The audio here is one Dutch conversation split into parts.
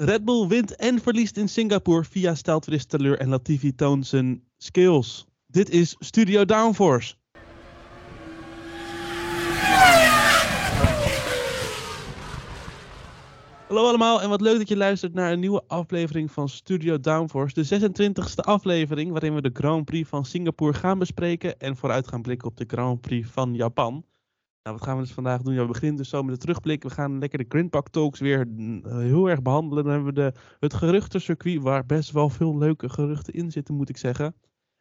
Red Bull wint en verliest in Singapore via steltwist teleur en Latifi toont zijn skills. Dit is Studio Downforce. Hallo allemaal en wat leuk dat je luistert naar een nieuwe aflevering van Studio Downforce. De 26e aflevering waarin we de Grand Prix van Singapore gaan bespreken en vooruit gaan blikken op de Grand Prix van Japan. Nou, wat gaan we dus vandaag doen? Ja, we beginnen dus zo met de terugblik. We gaan lekker de Grindpak Talks weer mm, heel erg behandelen. Dan hebben we de, het geruchtencircuit waar best wel veel leuke geruchten in zitten, moet ik zeggen.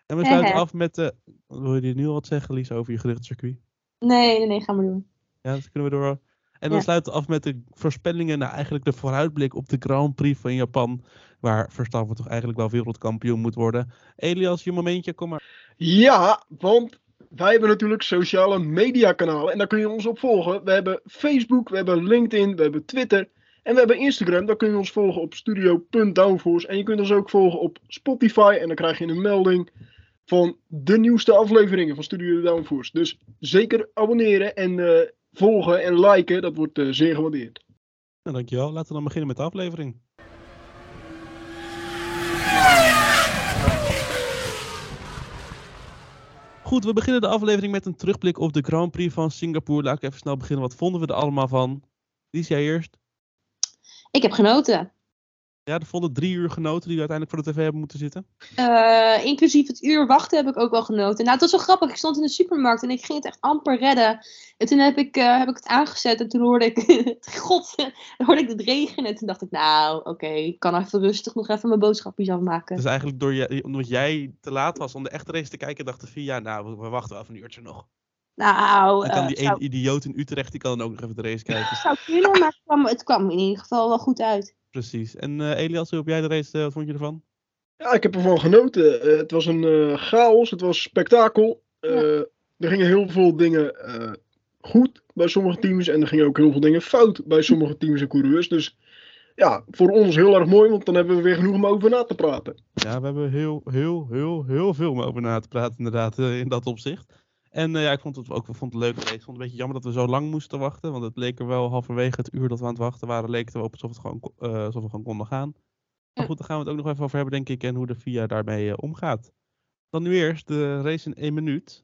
En we sluiten af met de... Wil je nu al wat zeggen, Lies, over je geruchtencircuit? Nee, nee, nee, gaan we doen. Ja, dat kunnen we door. En dan Ja. sluiten we af met de voorspellingen, nou eigenlijk de vooruitblik op de Grand Prix van Japan. Waar Verstappen toch eigenlijk wel wereldkampioen moet worden. Elias, je momentje, kom maar. Ja, want wij hebben natuurlijk sociale mediakanalen en daar kun je ons op volgen. We hebben Facebook, we hebben LinkedIn, we hebben Twitter en we hebben Instagram. Daar kun je ons volgen op studio.downforce. En je kunt ons ook volgen op Spotify en dan krijg je een melding van de nieuwste afleveringen van Studio Downforce. Dus zeker abonneren en eh, volgen en liken, dat wordt eh, zeer gewaardeerd. Nou, dankjewel. Laten we dan beginnen met de aflevering. Goed, we beginnen de aflevering met een terugblik op de Grand Prix van Singapore. Laat ik even snel beginnen. Wat vonden we er allemaal van? Lies, jij eerst? Ik heb genoten. Ja, de volle drie uur genoten die we uiteindelijk voor de tv hebben moeten zitten. Eh, inclusief het uur wachten heb ik ook wel genoten. Nou, het was wel grappig. Ik stond in de supermarkt en ik ging het echt amper redden. En toen heb ik, eh, heb ik het aangezet en toen hoorde ik, god, dan hoorde ik het regenen. En toen dacht ik, nou, oké, ik kan even rustig nog even mijn boodschapjes afmaken. Dus eigenlijk door je, omdat jij te laat was om de echte race te kijken, dachten we, ja, nou, we, wachten wel even een uurtje nog. Nou, Dan kan eh, die zou, ene idioot in Utrecht, die kan dan ook nog even de race kijken. zou kunnen, maar het kwam, het kwam in ieder geval wel goed uit. Precies. En eh, Elias, hoe heb jij de race, eh, wat vond je ervan? Ja, ik heb ervan genoten. Eh, het was een eh, chaos, het was spektakel. Eh, Er gingen heel veel dingen eh, goed bij sommige teams en er gingen ook heel veel dingen fout bij sommige teams en coureurs. Dus ja, voor ons heel erg mooi, want dan hebben we weer genoeg om over na te praten. Ja, we hebben heel, heel, heel, heel veel om over na te praten, inderdaad, eh, in dat opzicht. En eh, ja, ik vond het ook ik vond het leuk. Ik vond het een beetje jammer dat we zo lang moesten wachten. Want het leek er wel halverwege het uur dat we aan het wachten waren, leek het wel op alsof, het gewoon, eh, alsof we gewoon konden gaan. Maar Ja. goed, daar gaan we het ook nog even over hebben, denk ik. En hoe de VIA daarmee eh, omgaat. Dan nu eerst de race in één minuut.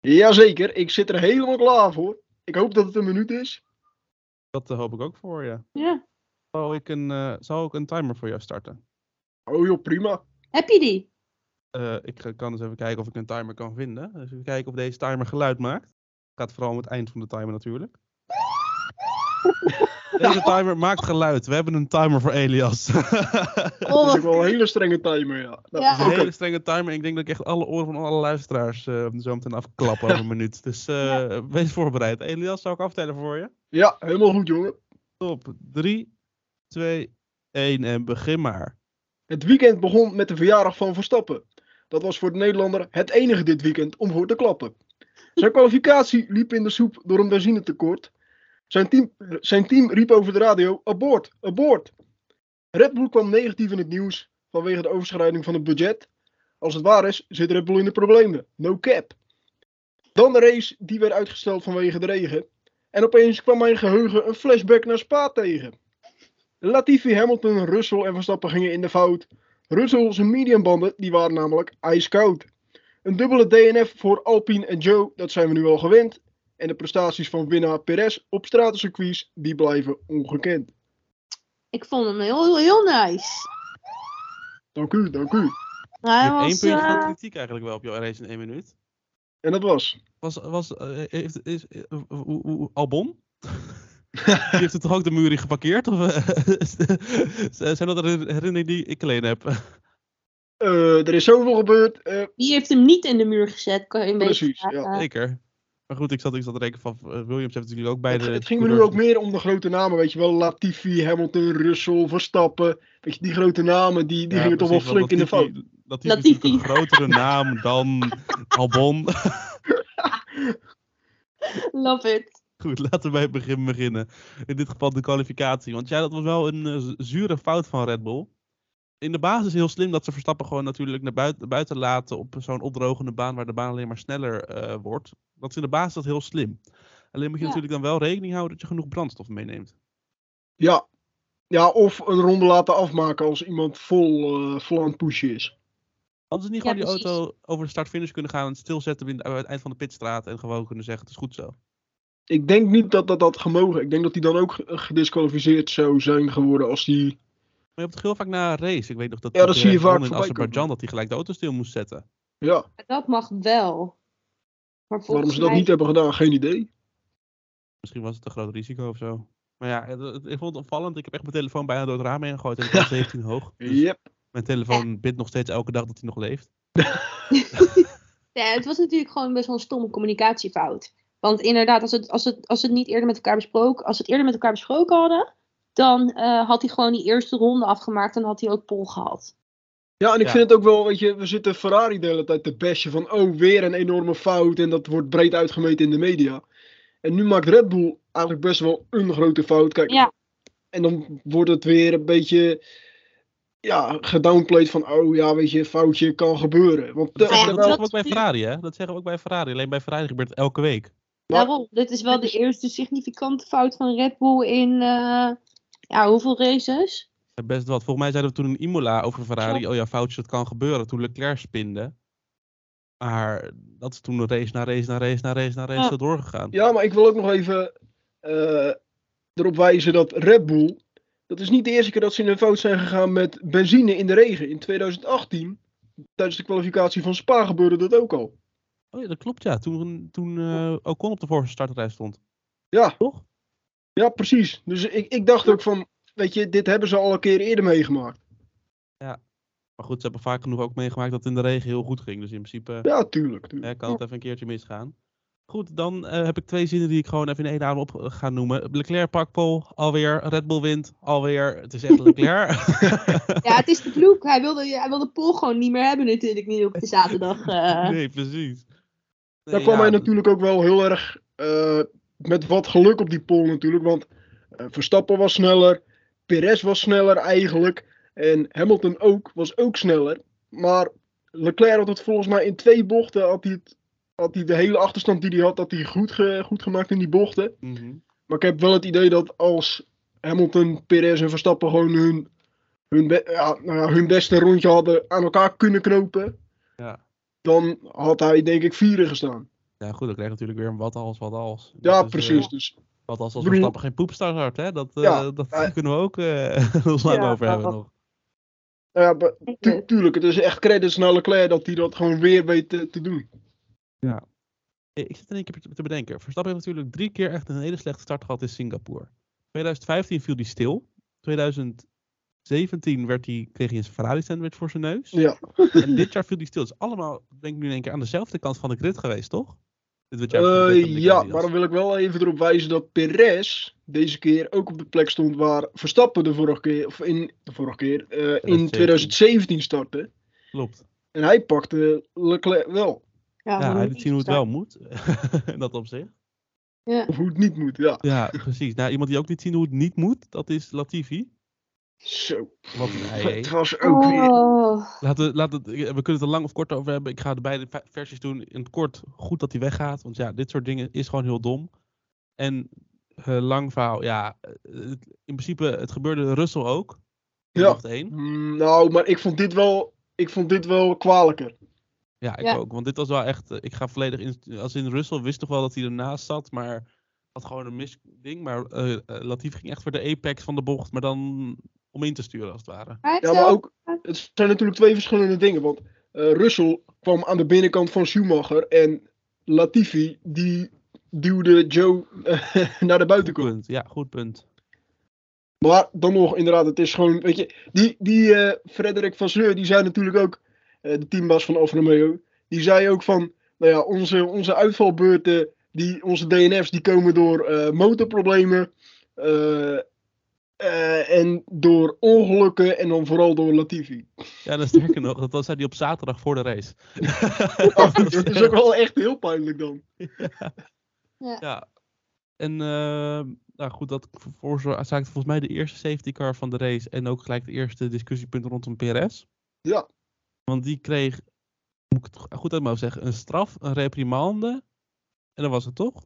Jazeker, ik zit er helemaal klaar voor. Ik hoop dat het een minuut is. Dat hoop ik ook voor je. Ja. Zal ik een, eh, zal ik een timer voor jou starten? Oh joh, prima. Heb je die? Eh, ik kan eens even kijken of ik een timer kan vinden. Dus even kijken of deze timer geluid maakt. Gaat vooral om het eind van de timer natuurlijk. Deze timer maakt geluid. We hebben een timer voor Elias. Dat Oh, is ook wel een hele strenge timer, ja. Ja. Het is een hele strenge timer. Ik denk dat ik echt alle oren van alle luisteraars eh zo meteen afklap over een minuut. Dus eh, wees voorbereid. Elias, zou ik aftellen voor je? Ja, helemaal goed jongen. Top. 3, 2, 1 en begin maar. Het weekend begon met de verjaardag van Verstappen. Dat was voor de Nederlander het enige dit weekend om voor te klappen. Zijn kwalificatie liep in de soep door een benzinetekort. Zijn team, zijn team riep over de radio: abort, abort. Red Bull kwam negatief in het nieuws vanwege de overschrijding van het budget. Als het waar is, zit Red Bull in de problemen. No cap. Dan de race die werd uitgesteld vanwege de regen. En opeens kwam mijn geheugen een flashback naar Spa tegen. Latifi, Hamilton, Russell en Verstappen gingen in de fout. Russell zijn mediumbanden die waren namelijk ijskoud. Een dubbele DNF voor Alpine en Joe, dat zijn we nu al gewend. En de prestaties van winnaar Perez op stratencircuits, die blijven ongekend. ik vond hem heel, heel nice. Dank u, dank u. Je Hij was, punt van eh, kritiek eigenlijk wel op jouw race in één minuut. En dat was. Was, was eh, heeft, is, hoe- hoe- Albon? Die heeft het toch ook de muur in geparkeerd? Of, eh, zijn dat herinneringen die ik alleen heb? Eh, er is zoveel gebeurd. eh, Die heeft hem niet in de muur gezet. Kan je een Precies, ja. Zeker. Maar goed, ik zat, ik zat te denken van Williams heeft natuurlijk ook bij het, de. het ging me nu ook meer om de grote namen, weet je wel. Latifi, Hamilton, Russell, Verstappen. Weet je, die grote namen, die, die Ja, gingen toch wel flink in de fout. Latifi- Latifi is een Latifi. grotere naam dan Albon. Love it. Goed, laten we bij het begin beginnen. In dit geval de kwalificatie. Want ja, dat was wel een eh, zure fout van Red Bull. In de basis heel slim dat ze Verstappen gewoon natuurlijk naar buiten, buiten laten op zo'n opdrogende baan waar de baan alleen maar sneller eh, wordt. Dat is in de basis dat heel slim. Alleen moet je Ja. natuurlijk dan wel rekening houden dat je genoeg brandstof meeneemt. Ja, Ja, of een ronde laten afmaken als iemand vol, eh, vol aan het pushen is. Ze niet Ja, gewoon die precies. auto over de start-finish kunnen gaan en stilzetten aan het eind van de pitstraat en gewoon kunnen zeggen het is goed zo? Maar Ik denk niet dat dat had gemogen. Ik denk dat hij dan ook ge- gedisqualificeerd zou zijn geworden als die... je hebt het heel vaak na een race. Ik weet nog dat Ja, dat zie je vaak in Azerbeidzjan komen. dat hij gelijk de auto stil moest zetten. Ja, Dat mag wel. Maar waarom ze dat mij- niet hebben gedaan, geen idee. Misschien was het een groot risico of zo. Maar ja, ik vond het opvallend. Ik heb echt mijn telefoon bijna door het raam heen gegooid en ik was 17 hoog. Dus Yep. mijn telefoon bidt nog steeds elke dag dat hij nog leeft. Ja, het was natuurlijk gewoon best wel een stomme communicatiefout. Want inderdaad, als, het, als, het, als het niet eerder met elkaar besproken, als ze het eerder met elkaar besproken hadden, dan eh, had hij gewoon die eerste ronde afgemaakt en had hij ook pol gehad. Ja, en ik Ja. vind het ook wel, weet je, we zitten Ferrari de hele tijd te bashen van, oh, weer een enorme fout en dat wordt breed uitgemeten in de media. En nu maakt Red Bull eigenlijk best wel een grote fout. Kijk, Ja. en dan wordt het weer een beetje, ja, gedownplayed van, oh ja, weet je, foutje kan gebeuren. Want Dat, zeggen, dat dat- zeggen we ook bij Ferrari, hè? Dat zeggen we ook bij Ferrari. Alleen bij Ferrari gebeurt het elke week. Maar- Daarom, dit is wel de eerste significante fout van Red Bull in, eh, ja, hoeveel races? Best wat. Volgens mij zeiden we toen in Imola over Ferrari. Oh ja, foutjes, dat kan gebeuren. Toen Leclerc spinde. Maar dat is toen race na race na race na race na race Ja. doorgegaan. Ja, maar ik wil ook nog even eh, erop wijzen dat Red Bull. Dat is niet de eerste keer dat ze in een fout zijn gegaan met benzine in de regen. In 2018, tijdens de kwalificatie van Spa, gebeurde dat ook al. Oh ja, dat klopt ja. Toen, toen eh Ocon op de voorste startrij stond. Ja, Toch? ja precies. Dus ik, ik dacht ook van, weet je, dit hebben ze al een keer eerder meegemaakt. Maar goed, ze hebben vaak genoeg ook meegemaakt dat het in de regen heel goed ging. Dus in principe Ja, tuurlijk. tuurlijk. kan het even een keertje misgaan. Goed, dan eh, heb ik twee zinnen die ik gewoon even in één adem op eh, ga noemen. Leclerc pakt pole, alweer. Red Bull wint, alweer. Het is echt Leclerc. Ja, het is de vloek. Hij wilde, hij wilde pol gewoon niet meer hebben natuurlijk nu op de zaterdag. nee, precies. Daar kwam hij natuurlijk ook wel heel erg eh, met wat geluk op die pole natuurlijk. Want eh, Verstappen was sneller, Perez was sneller eigenlijk. En Hamilton ook, was ook sneller. Maar Leclerc had het volgens mij in twee bochten, had hij, het, had hij de hele achterstand die hij had, had hij goed, ge- goed gemaakt in die bochten. mhm. Maar ik heb wel het idee dat als Hamilton, Perez en Verstappen gewoon hun, hun, be- ja, nou ja, hun beste rondje hadden aan elkaar kunnen knopen. Ja. Dan had hij denk ik vierde gestaan. Ja, goed, dan krijg je natuurlijk weer een wat als, wat als. Ja, is, precies. eh, Dus wat als als Verstappen geen poepstart had, hè? Dat, eh, Ja, dat eh, kunnen we ook eh nog lang ja, over hebben nog. ja, tu- tuurlijk, het is echt credits naar Leclerc dat hij dat gewoon weer weet te, te doen. Eh, Ik zit in één keer te bedenken. Verstappen heeft natuurlijk drie keer echt een hele slechte start gehad in Singapore. 2015 viel hij stil. 2017 werd hij, kreeg hij een Ferrari sandwich voor zijn neus. Ja. En dit jaar viel hij stil. Het is allemaal, denk ik nu in één keer, aan dezelfde kant van de grid geweest, toch? Dit wordt jaar Eh, dan de ja, maar dan wil ik wel even erop wijzen dat Perez deze keer ook op de plek stond waar Verstappen de vorige keer, of in de vorige keer, eh, in 2017. 2017 startte. Klopt. En hij pakte Leclerc wel. Ja, hij niet liet zien hoe het wel moet. in dat opzicht. Ja. Of hoe het niet moet, ja. Ja, precies. Nou, iemand die ook niet zien hoe het niet moet, dat is Latifi. Zo. Wat een? Het was ook weer. Oh, Laten we, laten we, we kunnen het er lang of kort over hebben. Ik ga de beide ve- versies doen. In het kort, goed dat hij weggaat. Want ja, dit soort dingen is gewoon heel dom. En eh, lang verhaal, ja. eh, het- in principe, het gebeurde Russell ook. In Ja. Mm, Nou, maar ik vond dit wel, ik vond dit wel kwalijker. Ja, ik Ja. ook. Want dit was wel echt. eh, Ik ga volledig in. Als in Russell wist toch wel dat hij ernaast zat. Maar had gewoon een misding. Maar eh eh, Latifi ging echt voor de apex van de bocht. Maar dan om in te sturen als het ware. Ja, maar ook, het zijn natuurlijk twee verschillende dingen. Want eh, Russell kwam aan de binnenkant van Schumacher en Latifi, die duwde Joe eh, naar de Goed buitenkant. punt. Ja, goed punt. Maar dan nog, inderdaad, het is gewoon, weet je, die, die eh, Frederik van Sleur, die zei natuurlijk ook, eh, de teambaas van Alfa Romeo, die zei ook van, nou ja, onze, onze uitvalbeurten, die, onze DNF's, die komen door eh, motorproblemen eh, en door ongelukken en dan vooral door Latifi. Ja, dan sterker nog. Dat was zei hij op zaterdag voor de race. Ja, dat is ook wel echt heel pijnlijk dan. Ja. En eh, nou goed, dat veroorzaakte volgens mij de eerste safety car van de race. En ook gelijk de eerste discussiepunt rondom PRS. Ja. Want die kreeg, moet ik het goed uit mijn zeggen, een straf, een reprimande. En dat was het toch?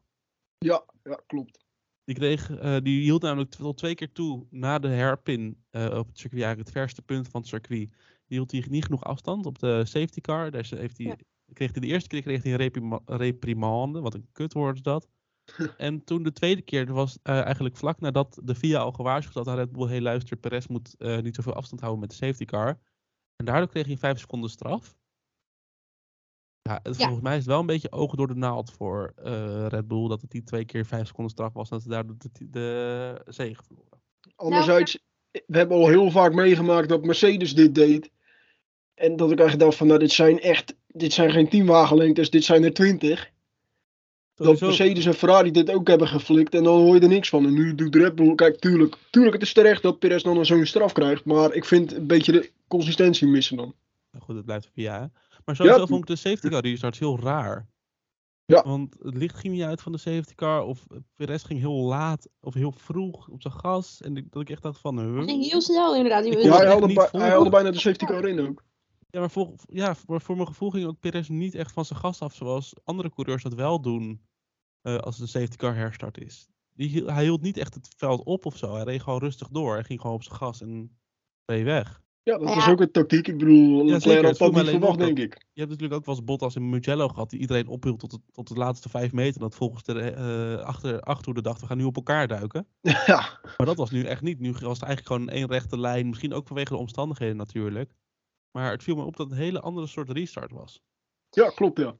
Ja, ja klopt. Die, kreeg, eh, die hield namelijk tot twee keer toe na de hairpin eh, op het circuit, eigenlijk het verste punt van het circuit. Die hield hij niet genoeg afstand op de safety car. Daar heeft hij, Ja. kreeg hij de eerste keer kreeg hij een reprima- reprimande, wat een kutwoord is dat. en toen de tweede keer was eh, eigenlijk vlak nadat de FIA al gewaarschuwd had aan Red Bull, hey luister, Perez moet niet zoveel afstand houden met de safety car. En daardoor kreeg hij vijf seconden straf. Ja, het- Ja. volgens mij is het wel een beetje ogen door de naald voor eh, Red Bull dat het die twee keer vijf seconden straf was en dat ze daardoor de, de zege verloren. Anderzijds, we hebben al heel vaak meegemaakt dat Mercedes dit deed. En dat ik eigenlijk dacht van, nou dit zijn echt, dit zijn geen teamwagenlengtes, dit zijn er twintig. Dat Mercedes en Ferrari dit ook hebben geflikt en dan hoor je er niks van. En nu doet Red Bull, kijk tuurlijk, tuurlijk het is terecht dat Perez dan zo'n straf krijgt. Maar ik vind een beetje de consistentie missen dan. Nou goed, het blijft via. hè. Maar sowieso Ja. vond ik de safety car restarts heel raar. Ja. Want het licht ging niet uit van de safety car. Of Perez ging heel laat of heel vroeg op zijn gas. En dat ik echt dacht van... Huh? Het ging heel snel inderdaad. Die- Ja, hij haalde, niet bij- volgen. hij haalde bijna de safety car in ook. Ja, maar voor, ja, voor, voor mijn gevoel ging ook Perez niet echt van zijn gas af. Zoals andere coureurs dat wel doen. eh, als de safety car herstart is. Die, hij hield niet echt het veld op of zo. Hij reed gewoon rustig door. Hij ging gewoon op zijn gas en reed weg. Ja, dat Ja. is ook een tactiek. Ik bedoel, Leclerc het had dat niet verwacht, denk ik. Je hebt natuurlijk ook wel eens Bottas in Mugello gehad. Die iedereen ophield tot, het, tot de laatste vijf meter. Dat volgens de eh achter, achterhoede dacht, we gaan nu op elkaar duiken. Ja, Maar dat was nu echt niet. Nu was het eigenlijk gewoon één rechte lijn. Misschien ook vanwege de omstandigheden natuurlijk. Maar het viel me op dat het een hele andere soort restart was. ja klopt ja.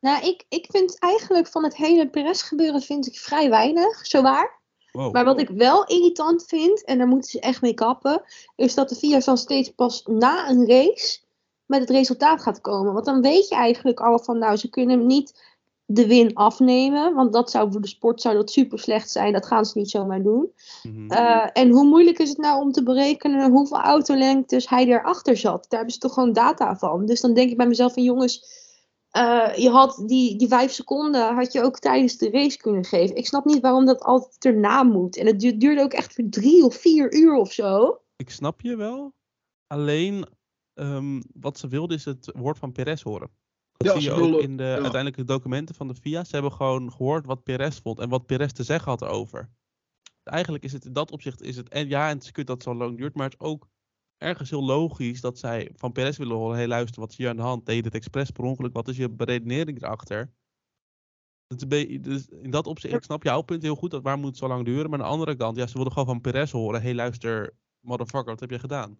Nou, ik, ik vind eigenlijk van het hele Perez gebeuren vind ik vrij weinig, zo waar. Wow. Maar wat ik wel irritant vind, en daar moeten ze echt mee kappen, is dat de VIA dan steeds pas na een race met het resultaat gaat komen. Want dan weet je eigenlijk al van, nou, ze kunnen hem niet de win afnemen, want dat zou voor de sport zou dat super slecht zijn. Dat gaan ze niet zomaar doen. Mhm. Eh, en hoe moeilijk is het nou om te berekenen hoeveel autolengtes hij erachter zat? Daar hebben ze toch gewoon data van. Dus dan denk ik bij mezelf van jongens, eh, je had die, die vijf seconden had je ook tijdens de race kunnen geven. Ik snap niet waarom dat altijd erna moet. En het du- duurde ook echt voor drie of vier uur of zo. Ik snap je wel. Alleen ehm, wat ze wilden is het woord van Perez horen. Dat Ja, zie je ook in de ja. uiteindelijke documenten van de FIA. Ze hebben gewoon gehoord wat Perez vond en wat Perez te zeggen had erover. Eigenlijk is het in dat opzicht is het en ja, en het is kut dat zo lang duurt, maar het is ook ergens heel logisch dat zij van Perez willen horen. Hé, luister, wat is hier aan de hand? Deed je dit expres per ongeluk? Wat is je beredenering erachter? Het dus in dat opzicht, ik snap jouw punt heel goed, dat waar moet het zo lang duren? Maar aan de andere kant, ja, ze wilden gewoon van Perez horen. Hé, luister, motherfucker, wat heb je gedaan?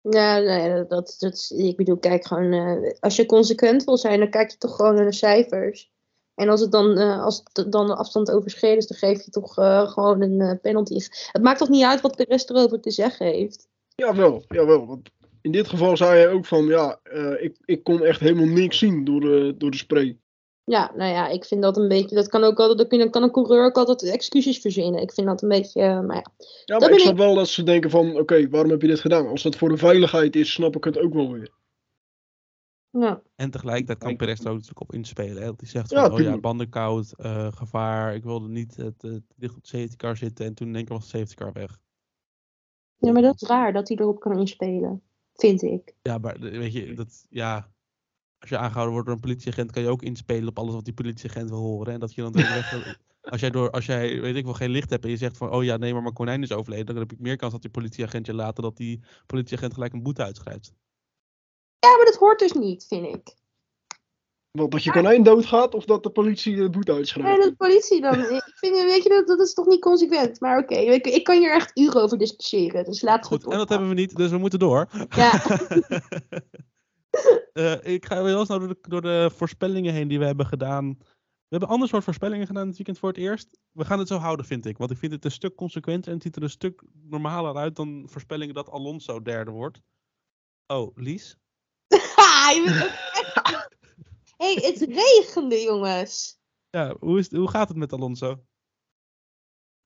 Ja, nee, dat, dat, ik bedoel, kijk gewoon, eh, als je consequent wil zijn, dan kijk je toch gewoon naar de cijfers. En als het dan, eh, als het dan de afstand overschreden is, dan geef je toch eh, gewoon een penalty. Het maakt toch niet uit wat de rest erover te zeggen heeft. Jawel, jawel. Want in dit geval zei hij ook van, ja, eh, ik, ik kon echt helemaal niks zien door de, door de spray. Ja, nou ja, ik vind dat een beetje, dat kan ook altijd, dan kan een coureur ook altijd excuses verzinnen. Ik vind dat een beetje, eh, maar ja. Ja, Dat maar ik snap ik- wel dat ze denken van, oké, waarom heb je dit gedaan? Als dat voor de veiligheid is, snap ik het ook wel weer. ja. En tegelijkertijd kan Kijk. Perez er ook natuurlijk op inspelen. Hè? Dat hij zegt Ja, van, oh ja, tuurlijk. bandenkoud, eh, gevaar. Ik wilde niet het, het dicht op de safety car zitten. En toen in één keer was de safety car weg. Ja, maar dat is raar dat hij erop kan inspelen, vind ik. Ja, maar weet je, dat, ja... Als je aangehouden wordt door een politieagent, kan je ook inspelen op alles wat die politieagent wil horen. En dat je dan weg... Als jij, door, als jij, weet ik wel, geen licht hebt en je zegt van, oh ja, nee, maar mijn konijn is overleden. Dan heb ik meer kans dat die politieagent je later, dat die politieagent gelijk een boete uitschrijft. Ja, maar dat hoort dus niet, vind ik. Want dat je konijn doodgaat of dat de politie de boete Nee, uitschrijft. dat de politie dan. Ik vind, weet je, dat, dat is toch niet consequent. Maar oké, ik, ik kan hier echt uren over discussiëren. Dus laat Goed, en dat hebben we niet, dus we moeten door. Ja, Eh, ik ga wel eens nou door de, door de voorspellingen heen die we hebben gedaan. We hebben een ander soort voorspellingen gedaan dit weekend voor het eerst. We gaan het zo houden, vind ik. Want ik vind het een stuk consequenter en het ziet er een stuk normaler uit dan voorspellingen dat Alonso derde wordt. Oh, Lies? Ha, je bent ook echt- hey, het regende, jongens. Ja, hoe, is, hoe gaat het met Alonso?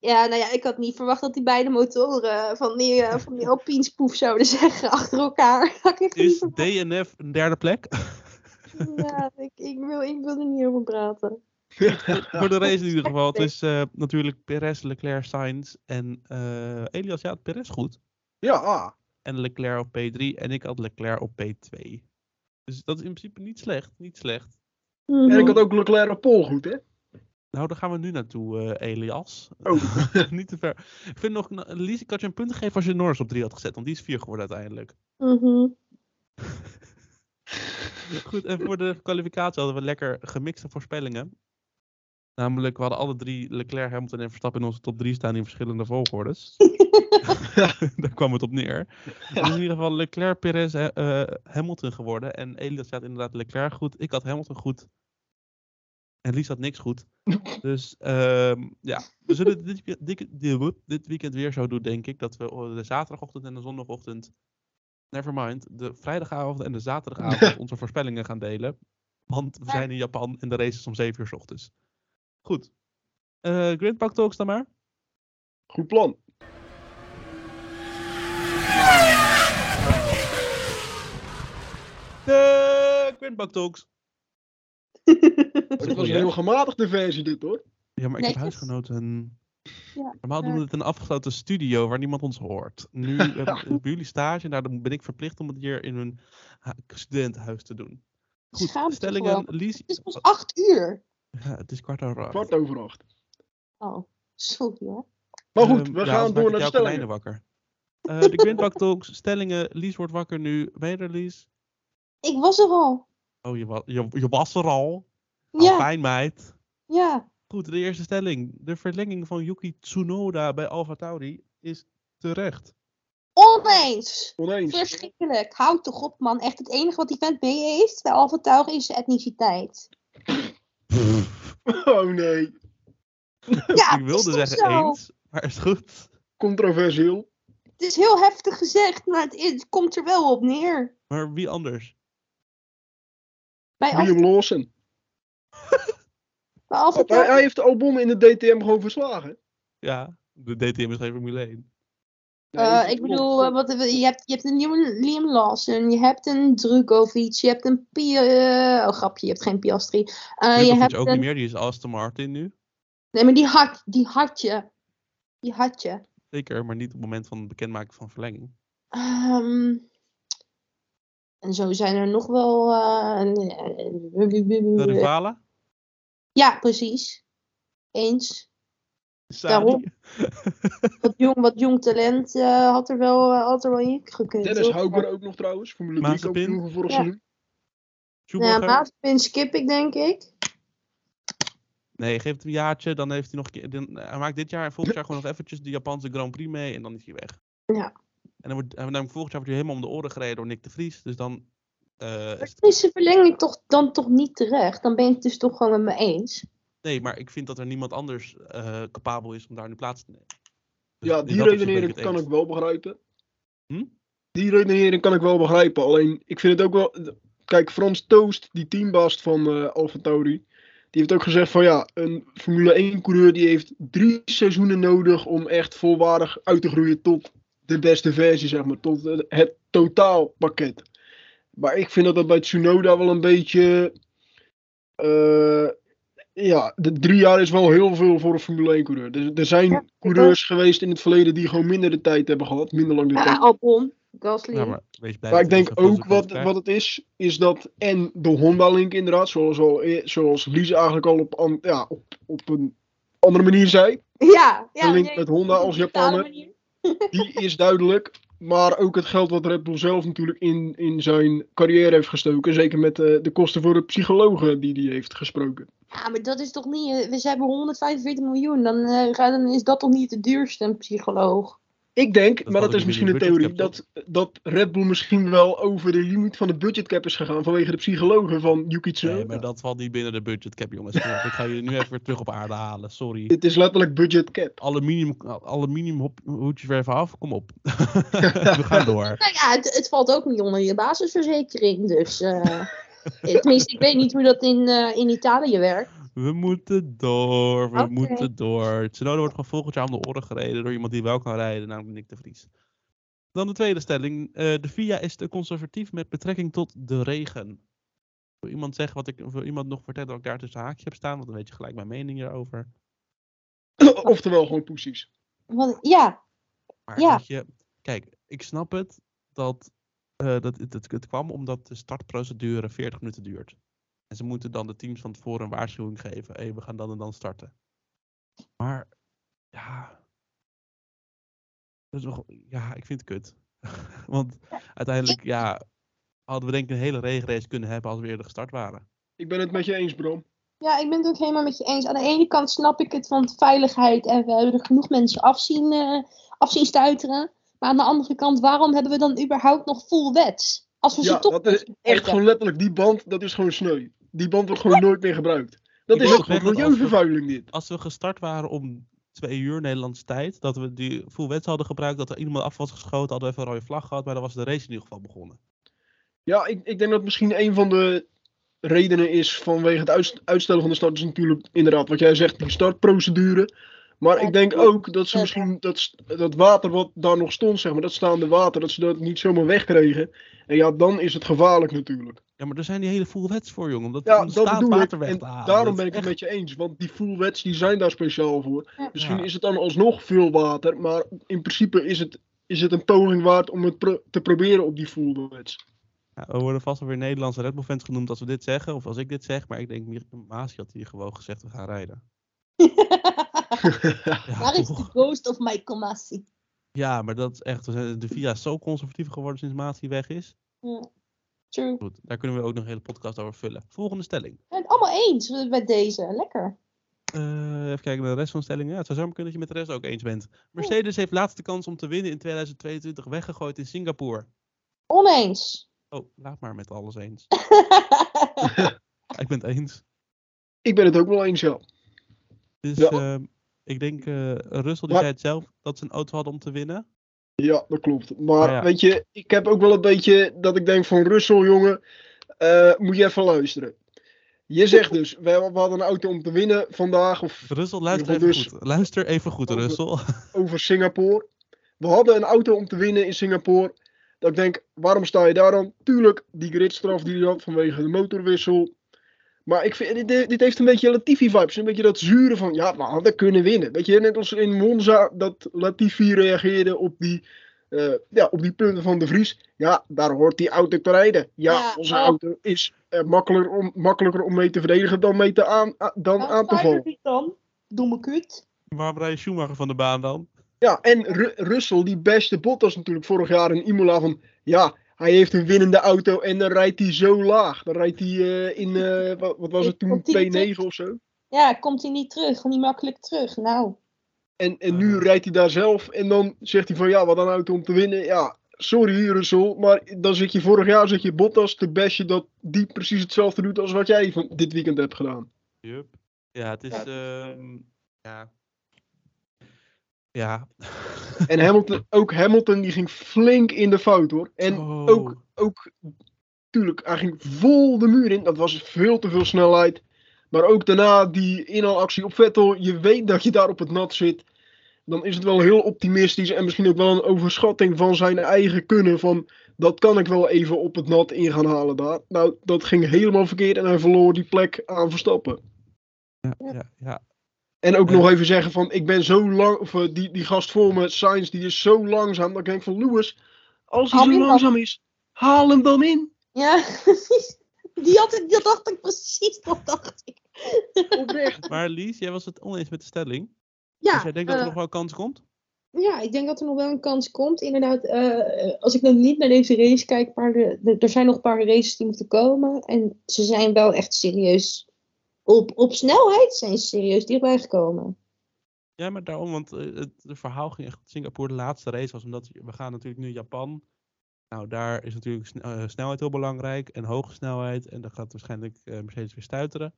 Ja, nou ja, ik had niet verwacht dat die beide motoren van die, eh, van die Alpine spoef zouden zeggen achter elkaar. Is. DNF een derde plek? Ja, ik, ik, wil, ik wil er niet over praten. voor de race in ieder geval. Het is eh, natuurlijk Perez, Leclerc, Sainz en eh, Elias. Ja, Perez goed. Ja, ah. En Leclerc op P3 en ik had Leclerc op P2. Dus dat is in principe niet slecht. Niet slecht. En ik had ook Leclerc op pol goed, hè? Nou, daar gaan we nu naartoe, eh, Elias. Oh. Niet te ver. Ik vind nog, Lies, ik had je een punt gegeven als je Norris op 3 had gezet, want die is 4 geworden uiteindelijk. Mhm. Goed, en voor de kwalificatie hadden we lekker gemixte voorspellingen. Namelijk, we hadden alle drie Leclerc, Hamilton en Verstappen in onze top 3 staan in verschillende volgordes. Daar kwam het op neer. Het is in ieder geval Leclerc, Perez, eh, Hamilton geworden. En Elias staat inderdaad Leclerc goed. Ik had Hamilton goed. En Lies had niks goed. Dus ehm, ja, we zullen dit, dit, dit, weekend weer zo doen, denk ik. Dat we oh, de zaterdagochtend en de zondagochtend, nevermind, de vrijdagavond en de zaterdagavond onze voorspellingen gaan delen. Want we Ja. zijn in Japan en de race is om 7 uur 's ochtends. Goed. Eh Grindpak Talks dan maar. Goed plan. De Grindpak Talks. Het was een heel gematigde versie dit hoor. Ja, maar ik heb huisgenoten. Ja, Normaal doen we het in een afgesloten studio waar niemand ons hoort. Nu hebben jullie stage en daarom ben ik verplicht om het hier in een studentenhuis te doen. Goed, Schaam je toch stellingen. wel? Lies, Het is pas acht uur. ja, het is kwart over acht. Kwart over acht. Oh, sorry hoor. Maar goed, Ehm, we gaan door naar de stellingen. wakker. Eh, de Grindbak Talks, stellingen. Lies wordt wakker nu. Ben je er, Lies? Ik was er al. Oh, je, wa- je, je was er al. Nou, Ja, Fijn, meid. ja. Goed, de eerste stelling. De verlenging van Yuki Tsunoda bij Alfa Tauri is terecht. Oneens. Oneens. Verschrikkelijk. Houd toch op, man. Echt het enige wat die vent mee heeft bij Alfa Tauri is zijn etniciteit. Oh nee. Ja, ik wilde zeggen zo? eens, maar is goed. Controversieel. Het is heel heftig gezegd, maar het, het komt er wel op neer. Maar wie anders? Bij Liam Lawson. bij Alfa Hij, heeft de Albon in de DTM gewoon verslagen. Ja, de DTM is geen Formule 1. Nee, Eh, ik bedoel, eh, wat, je, hebt, je hebt een nieuwe Liam Lawson, je hebt een Drukovic, je hebt een Pia... oh, grapje, je hebt geen Piastri. Eh, je hebt ook een, niet meer, die is Aston Martin nu. Nee, maar die had, die had je. Die had je. Zeker, maar niet op het moment van het bekendmaken van verlenging. Ehm, en zo zijn er nog wel... eh, De rivalen? ja, precies. Eens. Daarom. Wat jong, wat jong talent eh, had, er wel, eh, had er wel in gekund. Dennis hoor. Hauger ook nog trouwens. Formule 3 Mazepin. kampioen van vorig Ja. seizoen. Ja? Mazepin skip ik, denk ik. Nee, geef het een jaartje, dan heeft hij nog een keer... dan- Hij maakt dit jaar en volgend jaar gewoon nog eventjes de Japanse Grand Prix mee en dan is hij weg. Ja. En dan wordt, en dan volgend jaar wordt hij helemaal om de oren gereden door Nick de Vries. Dus dan eh, is het- Is de verlenging toch, dan toch niet terecht? Dan ben je het dus toch gewoon met me eens. Nee, maar ik vind dat er niemand anders eh, capabel is om daar nu plaats te nemen. Dus Ja, die redenering kan eens. ik wel begrijpen. Hm? Die redenering kan ik wel begrijpen. Alleen, ik vind het ook wel... Kijk, Frans Toost, die teambaas van eh Alfa Tauri... Die heeft ook gezegd van ja, een Formule 1 coureur die heeft drie seizoenen nodig om echt volwaardig uit te groeien tot de beste versie, zeg maar. Tot het totaalpakket. Maar ik vind dat dat bij Tsunoda wel een beetje... eh, ja, de drie jaar is wel heel veel voor een Formule 1 coureur. Er, er zijn Ja, coureurs geweest in het verleden die gewoon minder de tijd hebben gehad. Minder lang de Ja, tijd. Albon, Gasly. Ja, maar wees blij Maar ik denk ook wat, wat het is, is dat en de Honda-link inderdaad, zoals, al, e- zoals Lies eigenlijk al op, an- ja, op, op een andere manier zei, Ja, ja. de link met Honda als Japaner. Die is duidelijk. Maar ook het geld wat Red Bull zelf natuurlijk in, in zijn carrière heeft gestoken. Zeker met eh, de kosten voor de psychologen die hij heeft gesproken. Ja, maar dat is toch niet... eh, Ze hebben 145 miljoen. Dan, eh, dan is dat toch niet de duurste, psycholoog? Ik denk, Dat maar dat is misschien een theorie, dat, dat Red Bull misschien wel over de limiet van de budgetcap is gegaan vanwege de psychologen van Yuki Tsunoda. Nee, maar dat valt niet binnen de budgetcap, jongens. Ik ga je nu even weer terug op aarde halen. Sorry. Dit is letterlijk budgetcap. Aluminium, aluminium hop- hoedjes weer even af. Kom op. We gaan door. Nou ja, het, het valt ook niet onder je basisverzekering. Dus... eh, tenminste, ik weet niet hoe dat in, eh, in Italië werkt. We moeten door. We moeten door. Tsunoda wordt gewoon volgend jaar om de oren gereden door iemand die wel kan rijden, namelijk Nick de Vries. Dan de tweede stelling. Eh, de FIA is te conservatief met betrekking tot de regen. Wil iemand zeggen wat ik, wil iemand nog vertellen dat ik daar tussen haakje heb staan? Want dan weet je gelijk mijn mening hierover. Oftewel gewoon poesies. Want, ja, Maar Ja. weet je, kijk, ik snap het dat, eh, dat het, het, het kwam omdat de startprocedure 40 minuten duurt. En ze moeten dan de teams van tevoren een waarschuwing geven. Hé, we gaan dan en dan starten. Maar, ja. Dat is nog, ja, ik vind het kut. Want uiteindelijk, ja, hadden we denk ik een hele regenrace kunnen hebben als we eerder gestart waren. Ik ben het met je eens, Bram. Ja, ik ben het ook helemaal met je eens. Aan de ene kant snap ik het, want veiligheid en we hebben er genoeg mensen afzien, eh afzien stuiteren. Maar aan de andere kant, waarom hebben we dan überhaupt nog full wets? Als we Ja, ze toch dat is echt gewoon letterlijk, die band, dat is gewoon sneu. Die band wordt gewoon nooit meer gebruikt. Dat Ik is ook gewoon milieuvervuiling dit. Als we gestart waren om twee uur Nederlandse tijd, dat we die full wets hadden gebruikt, dat er iemand af was geschoten, hadden we even een rode vlag gehad, maar dan was de race in ieder geval begonnen. Ja, ik, ik denk dat misschien een van de redenen is vanwege het uitst- uitstellen van de start is natuurlijk inderdaad wat jij zegt, die startprocedure. Maar Ja, ik denk ook dat ze misschien dat, dat water wat daar nog stond, zeg maar, dat staande water, dat ze dat niet zomaar wegkregen. En ja, dan is het gevaarlijk natuurlijk. Ja, maar er zijn die hele full wets voor, jongen. Omdat Ja, dat staand bedoel water weg te halen. daarom ben ik het echt- met je eens. Want die full wets die zijn daar speciaal voor. Ja. Misschien Ja. is het dan alsnog veel water. Maar in principe is het, is het een poging waard om het pro- te proberen op die full wets. Ja, we worden vast wel weer Nederlandse Red Bull fans genoemd als we dit zeggen, of als ik dit zeg, maar ik denk, Mir- Maas had hier gewoon gezegd, we gaan rijden. Waar is de ghost of Michael Massey? Ja, maar dat is echt, we zijn- de VIA is zo conservatief geworden sinds Maas hier weg is. Ja. True. Goed, daar kunnen we ook nog een hele podcast over vullen. Volgende stelling. Het allemaal eens met deze. Lekker. Eh, even kijken naar de rest van de stellingen. Ja, het zou zomaar kunnen dat je met de rest ook eens bent. Mercedes heeft laatste kans om te winnen in 2022 weggegooid in Singapore. Oneens. Oh, laat maar met alles eens. ik ben het eens. Ik ben het ook wel eens, ja. Dus Ja. ehm, ik denk, eh Russell die Maar- zei het zelf, dat ze een auto hadden om te winnen. Ja, dat klopt. Maar ja. weet je, ik heb ook wel een beetje dat ik denk van Russell, jongen, eh, moet je even luisteren. Je zegt dus, we, hadden een auto om te winnen vandaag of Russell, luister even goed. Luister even goed, Over- Russell. over Singapore. We hadden een auto om te winnen in Singapore. Dat ik denk, waarom sta je daar dan? Tuurlijk, die gridstraf die hij had vanwege de motorwissel. Maar ik vind, dit, dit heeft een beetje Latifi-vibes. Een beetje dat zure van, ja, we hadden kunnen winnen. Weet je, net als in Monza dat Latifi reageerde op die, eh, ja, op die punten van de Vries. Ja, daar hoort die auto te rijden. Ja, Ja, onze oh. auto is eh, makkelijker, om, makkelijker om mee te verdedigen dan, mee te aan, a- dan aan te vallen. dan? Domme kut. Waarom rijdt Schumacher van de baan dan? Ja, en Ru- Russell, die beste Bottas natuurlijk vorig jaar in Imola van... Ja, hij heeft een winnende auto en dan rijdt hij zo laag. Dan rijdt hij eh, in, eh, wat, wat was het toen, Komt hij P9 terug? of zo. Ja, komt hij niet terug. Niet makkelijk terug. Nou. En, en nu rijdt hij daar zelf en dan zegt hij van... Ja, wat een auto om te winnen. Ja, sorry Russell, maar dan zit je vorig jaar zit je Bottas te bashen dat die precies hetzelfde doet als wat jij van dit weekend hebt gedaan. Yup. Ja, het is... Ja. ehm, ja. Ja. En Hamilton, ook Hamilton die ging flink in de fout hoor. En ook, ook, tuurlijk, hij ging vol de muur in. Dat was veel te veel snelheid. Maar ook daarna die inhaalactie op Vettel. Je weet dat je daar op het nat zit. Dan is het wel heel optimistisch. En misschien ook wel een overschatting van zijn eigen kunnen. Van dat kan ik wel even op het nat in gaan halen daar. Nou, dat ging helemaal verkeerd. En hij verloor die plek aan Verstappen. Ja, ja, ja. En ook Ja. nog even zeggen van, ik ben zo lang, of eh, die, die gast voor me, Sainz, die is zo langzaam. Dat ik denk van, Lewis, als hij Haal zo dan. langzaam is, haal hem dan in. Ja, precies. Die, had, ik- dat dacht ik precies. Dat dacht ik. Oprecht. Maar Lies, jij was het oneens met de stelling. Ja, dus jij denkt dat er eh, nog wel kans komt? Ja, ik denk dat er nog wel een kans komt. Inderdaad, eh, als ik nog niet naar deze race kijk, maar de, de- er zijn nog een paar races die moeten komen. En ze zijn wel echt serieus. Op, op snelheid zijn ze serieus dichtbij gekomen. Ja, maar daarom, want eh, het verhaal ging echt Singapore de laatste race was. Omdat we gaan natuurlijk nu Japan. Nou, daar is natuurlijk eh, snelheid heel belangrijk en hoge snelheid. En dan gaat waarschijnlijk eh, Mercedes weer stuiteren.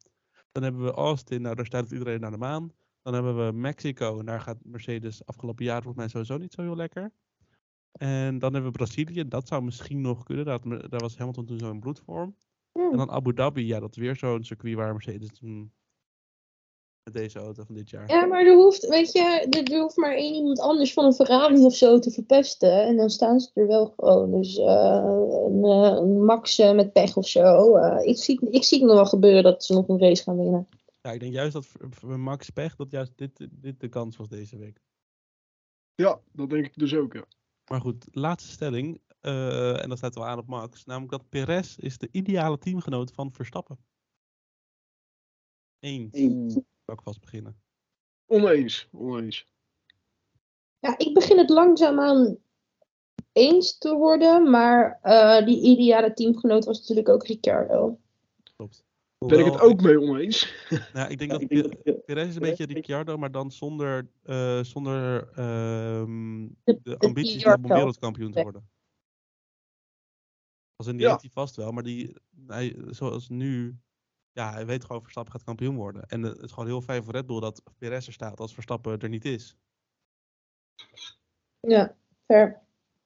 Dan hebben we Austin, nou daar stuitert iedereen naar de maan. Dan hebben we Mexico en daar gaat Mercedes afgelopen jaar volgens mij sowieso niet zo heel lekker. En dan hebben we Brazilië, dat zou misschien nog kunnen. Daar, daar was Hamilton toen zo in bloedvorm. Hmm. En dan Abu Dhabi, ja, dat is weer zo'n circuit waar Mercedes toen met deze auto van dit jaar. Ja, maar er hoeft, weet je, er, er hoeft maar één iemand anders van een Ferrari of zo te verpesten. En dan staan ze er wel gewoon. Dus eh, een, eh, een Max eh, met pech of zo. eh, ik, zie, ik zie het nog wel gebeuren dat ze nog een race gaan winnen. Ja, ik denk juist dat voor Max Pech, dat juist dit, dit de kans was deze week. Ja, dat denk ik dus ook, ja. Maar goed, laatste stelling. Eh, en dat staat wel aan op Max. Namelijk dat Perez is de ideale teamgenoot van Verstappen. Eens. Zou ik vast beginnen. Oneens, oneens. Ja, ik begin het langzaamaan eens te worden, maar eh, die ideale teamgenoot was natuurlijk ook Ricciardo. Klopt. Ben ik het ook mee oneens. Nou, ik denk dat Pe- Perez is een beetje Ricciardo, maar dan zonder, eh, zonder ehm, De- de ambities om wereldkampioen te Ja. worden. Als in die Ja. heeft hij vast wel, maar die, hij, zoals nu, ja, hij weet gewoon Verstappen gaat kampioen worden. En het is gewoon heel fijn voor Red Bull dat Perez er staat als Verstappen er niet is. Ja, fair.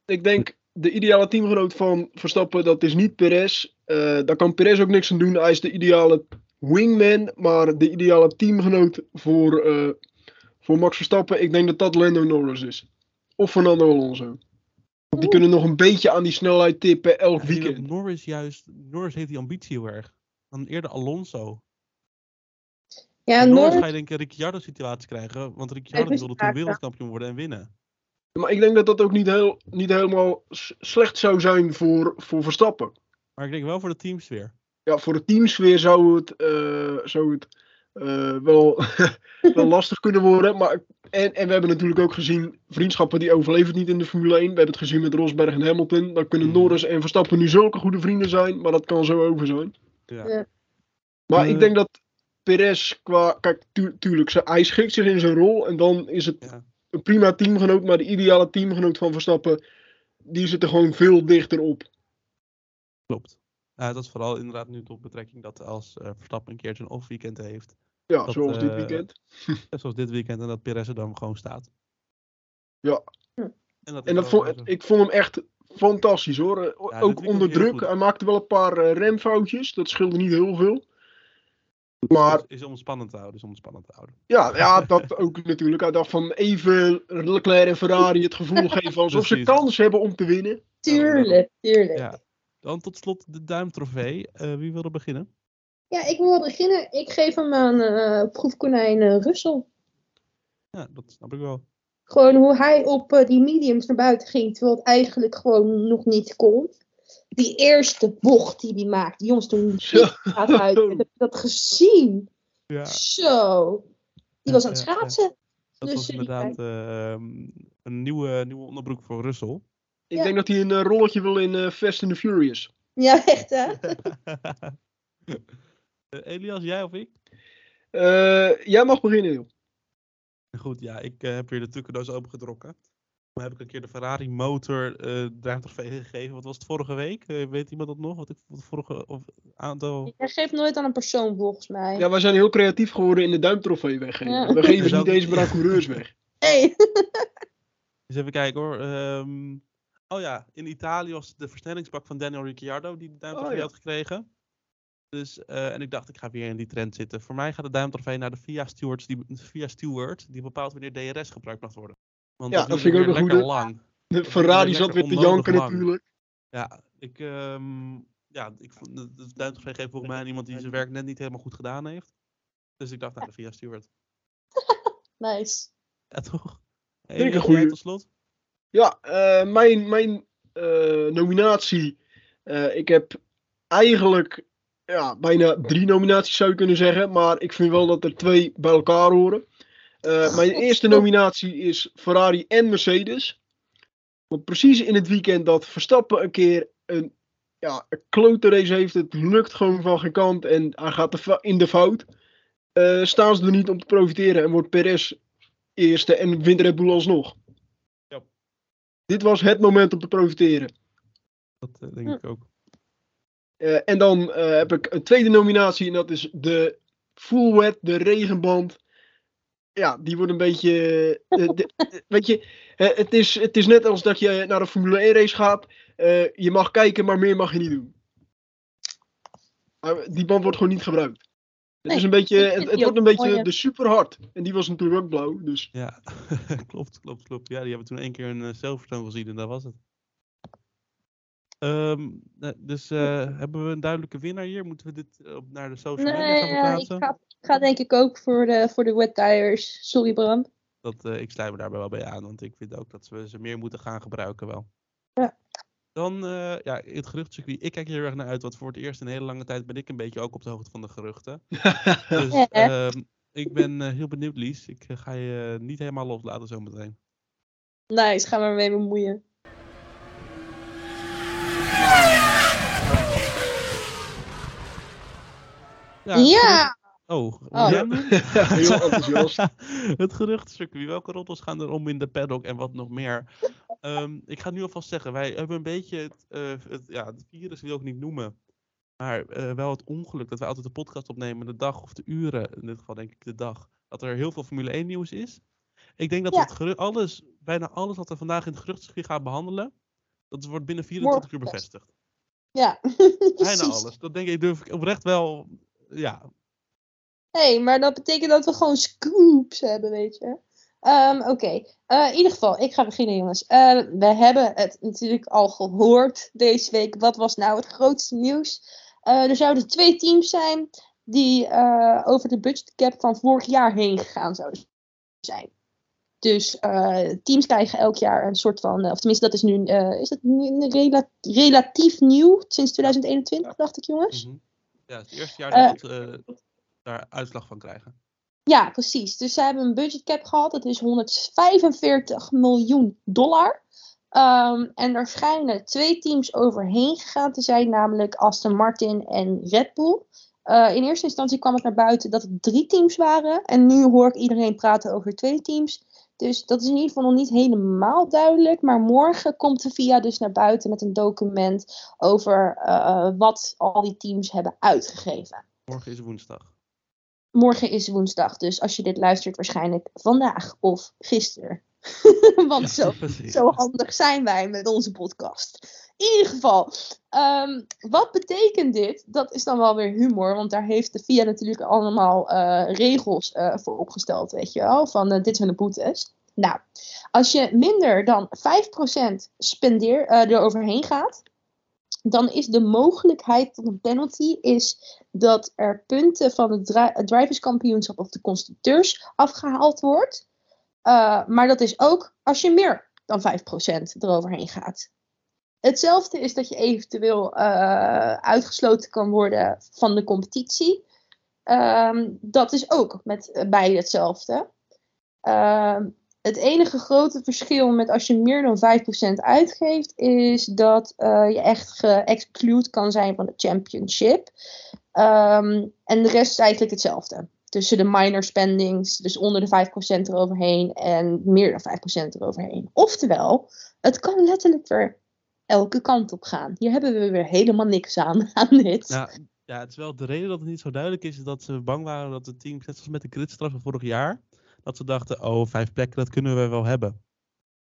Ik denk, de ideale teamgenoot van Verstappen, dat is niet Perez. Eh, daar kan Perez ook niks aan doen. Hij is de ideale wingman, maar de ideale teamgenoot voor, eh, voor Max Verstappen, ik denk dat dat Lando Norris is. Of Fernando Alonso. Die kunnen nog een beetje aan die snelheid tippen elk dat weekend. Norris juist, Norris heeft die ambitie heel erg. Dan eerder Alonso. Ja, En Norris Norris, ga je denk ik een Ricciardo-situatie krijgen, want Ricciardo wilde toen ja. wereldkampioen worden en winnen. Maar ik denk dat dat ook niet, heel, niet helemaal slecht zou zijn voor, voor Verstappen. Maar ik denk wel voor de teamsfeer. Ja, voor de teamsfeer zou het, eh, zou het eh, wel, wel lastig kunnen worden. Maar, en, en we hebben natuurlijk ook gezien, vriendschappen die overleven niet in de Formule 1. We hebben het gezien met Rosberg en Hamilton. Dan kunnen Mhm. Norris en Verstappen nu zulke goede vrienden zijn, maar dat kan zo over zijn. Ja. Ja. Maar Eh. ik denk dat Perez qua, kijk, tu- tuurlijk, ze- hij schikt zich in zijn rol. En dan is het Ja. een prima teamgenoot, maar de ideale teamgenoot van Verstappen, die zit er gewoon veel dichter op. Klopt. Ja, dat is vooral inderdaad nu tot betrekking dat als eh, Verstappen een keertje een off-weekend heeft. Ja, Dat, zoals dit eh, weekend. Net zoals dit weekend en dat Perez er dan gewoon staat. Ja. En dat, En vond, ik vond hem echt fantastisch hoor. Eh, Ook onder druk. Hij maakte wel een paar eh, remfoutjes. Dat scheelde niet heel veel. Is- maar- is, is om het spannend te houden, is om het spannend te houden. Ja, ja, dat ook natuurlijk. Hij dacht van even Leclerc en Ferrari het gevoel geven alsof ze kans hebben om te winnen. tuurlijk, tuurlijk. Ja. Dan tot slot de duimtrofee. Eh, wie wil er beginnen? Ja, ik wil beginnen. Ik geef hem aan eh, proefkonijn eh, Russell. Ja, dat snap ik wel. Gewoon hoe hij op eh, die mediums naar buiten ging, terwijl het eigenlijk gewoon nog niet kon. Die eerste bocht die hij maakte, jongens, toen gaat uit. Heb je dat gezien? Ja, Zo. Die was aan het Ja, ja, ja. schaatsen. dat Dus was die inderdaad ehm, een nieuwe, nieuwe onderbroek voor Russell. Ik Ja. denk dat hij een eh, rolletje wil in eh, Fast and the Furious. Ja, echt hè? Eh, Elias, jij of ik? Eh, jij mag beginnen, joh. Goed, ja, ik heb weer de trucendoos opengetrokken. Dan heb ik een keer de Ferrari motor eh duimtrofee gegeven. Wat was het vorige week? Weet iemand dat nog? Wat ik wat vorige of aantal. Jij geeft nooit aan een persoon volgens mij. Ja, wij zijn heel creatief geworden in de duimtrofee weggeven. Ja. We geven ze niet eens meer aan coureurs weg. Hey. Dus even kijken hoor. Ehm, oh ja, in Italië was het de versnellingsbak van Daniel Ricciardo die de duimtrofee Oh ja. had gekregen. Dus, eh, en ik dacht, ik ga weer in die trend zitten. Voor mij gaat de duimtrofee naar de VIA Stewards, die, VIA Steward, die bepaalt wanneer DRS gebruikt mag worden. Want Ja, dat vind ik ook een lekker goede. lang. De Ferrari weer zat weer te janken lang. natuurlijk. Ja, ik, ehm, ja, ik vond de, duimtrofee geeft volgens mij aan iemand die zijn werk net niet helemaal goed gedaan heeft. Dus ik dacht, nou, de VIA Steward. Nice. Ja, toch? ik een jij tot slot? Ja, eh, mijn, mijn eh, nominatie. eh, ik heb eigenlijk ja, bijna drie nominaties zou je kunnen zeggen. Maar ik vind wel dat er twee bij elkaar horen. Mijn eerste nominatie is Ferrari en Mercedes. Want precies in het weekend dat Verstappen een keer een, ja, een klote race heeft. Het lukt gewoon van geen kant en hij gaat in de fout. staan ze er niet om te profiteren en wordt Perez eerste en wint Red Bull alsnog. Dit was het moment om te profiteren. Dat eh, denk Hm. ik ook. Eh, en dan eh, heb ik een tweede nominatie en dat is de Full Wet, de regenband. Ja, die wordt een beetje. eh, de- de- weet je, het, is, het is net als dat je naar een Formule 1 race gaat. Eh, je mag kijken, maar meer mag je niet doen. Die band wordt gewoon niet gebruikt. Het, Nee, is een beetje, het, het wordt een beetje mooi, de super hard. En die was natuurlijk ook blauw. Dus Ja, klopt, klopt, klopt. Ja, die hebben toen één keer een uh, Silverstone gezien en dat was het. Ehm, eh, dus eh, hebben we een duidelijke winnaar hier? Moeten we dit eh, op naar de social media Nee, gaan ja, ik plaatsen? ga, ik ga denk ik ook voor de, voor de wet tires. Sorry Bram. Dat, eh, ik sluit me daarbij wel bij aan, want ik vind ook dat we ze meer moeten gaan gebruiken wel. Dan, eh, ja, het geruchtencircuit. Ik kijk hier heel erg naar uit, want voor het eerst in een hele lange tijd ben ik een beetje ook op de hoogte van de geruchten. Dus Ja. ehm, ik ben eh, heel benieuwd, Lies. Ik eh, ga je niet helemaal loslaten zometeen. Nice, ga maar mee bemoeien. Ja! Oh, Oh. ja, man. Heel enthousiast. het geruchtencircuit. Welke rottels gaan er om in de paddock en wat nog meer? Ehm, ik ga nu alvast zeggen, wij hebben een beetje het, eh, het, ja, het virus wil ik niet noemen. Maar eh, wel het ongeluk dat wij altijd de podcast opnemen de dag of de uren, in dit geval denk ik de dag, dat er heel veel Formule 1 nieuws is. Ik denk dat Ja. het geru- alles, bijna alles wat we vandaag in het geruchtencircuit gaan behandelen, dat wordt binnen 24 uur bevestigd. Ja, Bijna alles. Dat denk ik, durf ik oprecht wel, ja, hey, maar dat betekent dat we gewoon scoops hebben, weet je. Ehm, Oké, Eh, in ieder geval, ik ga beginnen, jongens. Eh, we hebben het natuurlijk al gehoord deze week. Wat was nou het grootste nieuws? Eh, er zouden twee teams zijn die over de budgetcap van vorig jaar heen gegaan zouden zijn. Dus teams krijgen elk jaar een soort van, of tenminste, dat is nu, is dat nu rela- relatief nieuw sinds 2021, dacht ik, jongens. Mhm. Ja, het eerste jaar dat we daar uitslag van krijgen. Ja, precies. Dus zij hebben een budgetcap gehad. Dat is 145 miljoen dollar. Ehm, en er schijnen twee teams overheen gegaan te zijn, namelijk Aston Martin en Red Bull. Eh, in eerste instantie kwam het naar buiten dat het drie teams waren. En nu hoor ik iedereen praten over twee teams. Dus dat is in ieder geval nog niet helemaal duidelijk. Maar morgen komt de VIA dus naar buiten met een document over eh, wat al die teams hebben uitgegeven. Morgen is woensdag. Morgen is woensdag, dus als je dit luistert, waarschijnlijk vandaag of gisteren. Want zo, zo handig zijn wij met onze podcast. In ieder geval, ehm, wat betekent dit? Dat is dan wel weer humor, want daar heeft de VIA natuurlijk allemaal eh, regels eh, voor opgesteld, weet je wel. Van eh, dit zijn de boetes. Nou, als je minder dan 5% spendeer, eh er overheen gaat, dan is de mogelijkheid tot een penalty is dat er punten van het dri- het driverskampioenschap of de constructeurs afgehaald wordt. Uh, maar dat is ook als je meer dan 5% eroverheen gaat. Hetzelfde is dat je eventueel uh, uitgesloten kan worden van de competitie. Um, dat is ook met uh, beide hetzelfde. Uh, het enige grote verschil met als je meer dan 5% uitgeeft, is dat uh, je echt geëxclude kan zijn van de championship. Um, en de rest is eigenlijk hetzelfde. Tussen de minor spendings, dus onder de 5% eroverheen en meer dan 5% eroverheen. Oftewel, het kan letterlijk weer elke kant op gaan. Hier hebben we weer helemaal niks aan, aan dit. Ja, ja, het is wel de reden dat het niet zo duidelijk is, is dat ze bang waren dat de teams, net zoals met de gridstraf van vorig jaar, dat ze dachten, oh, vijf plekken, dat kunnen we wel hebben.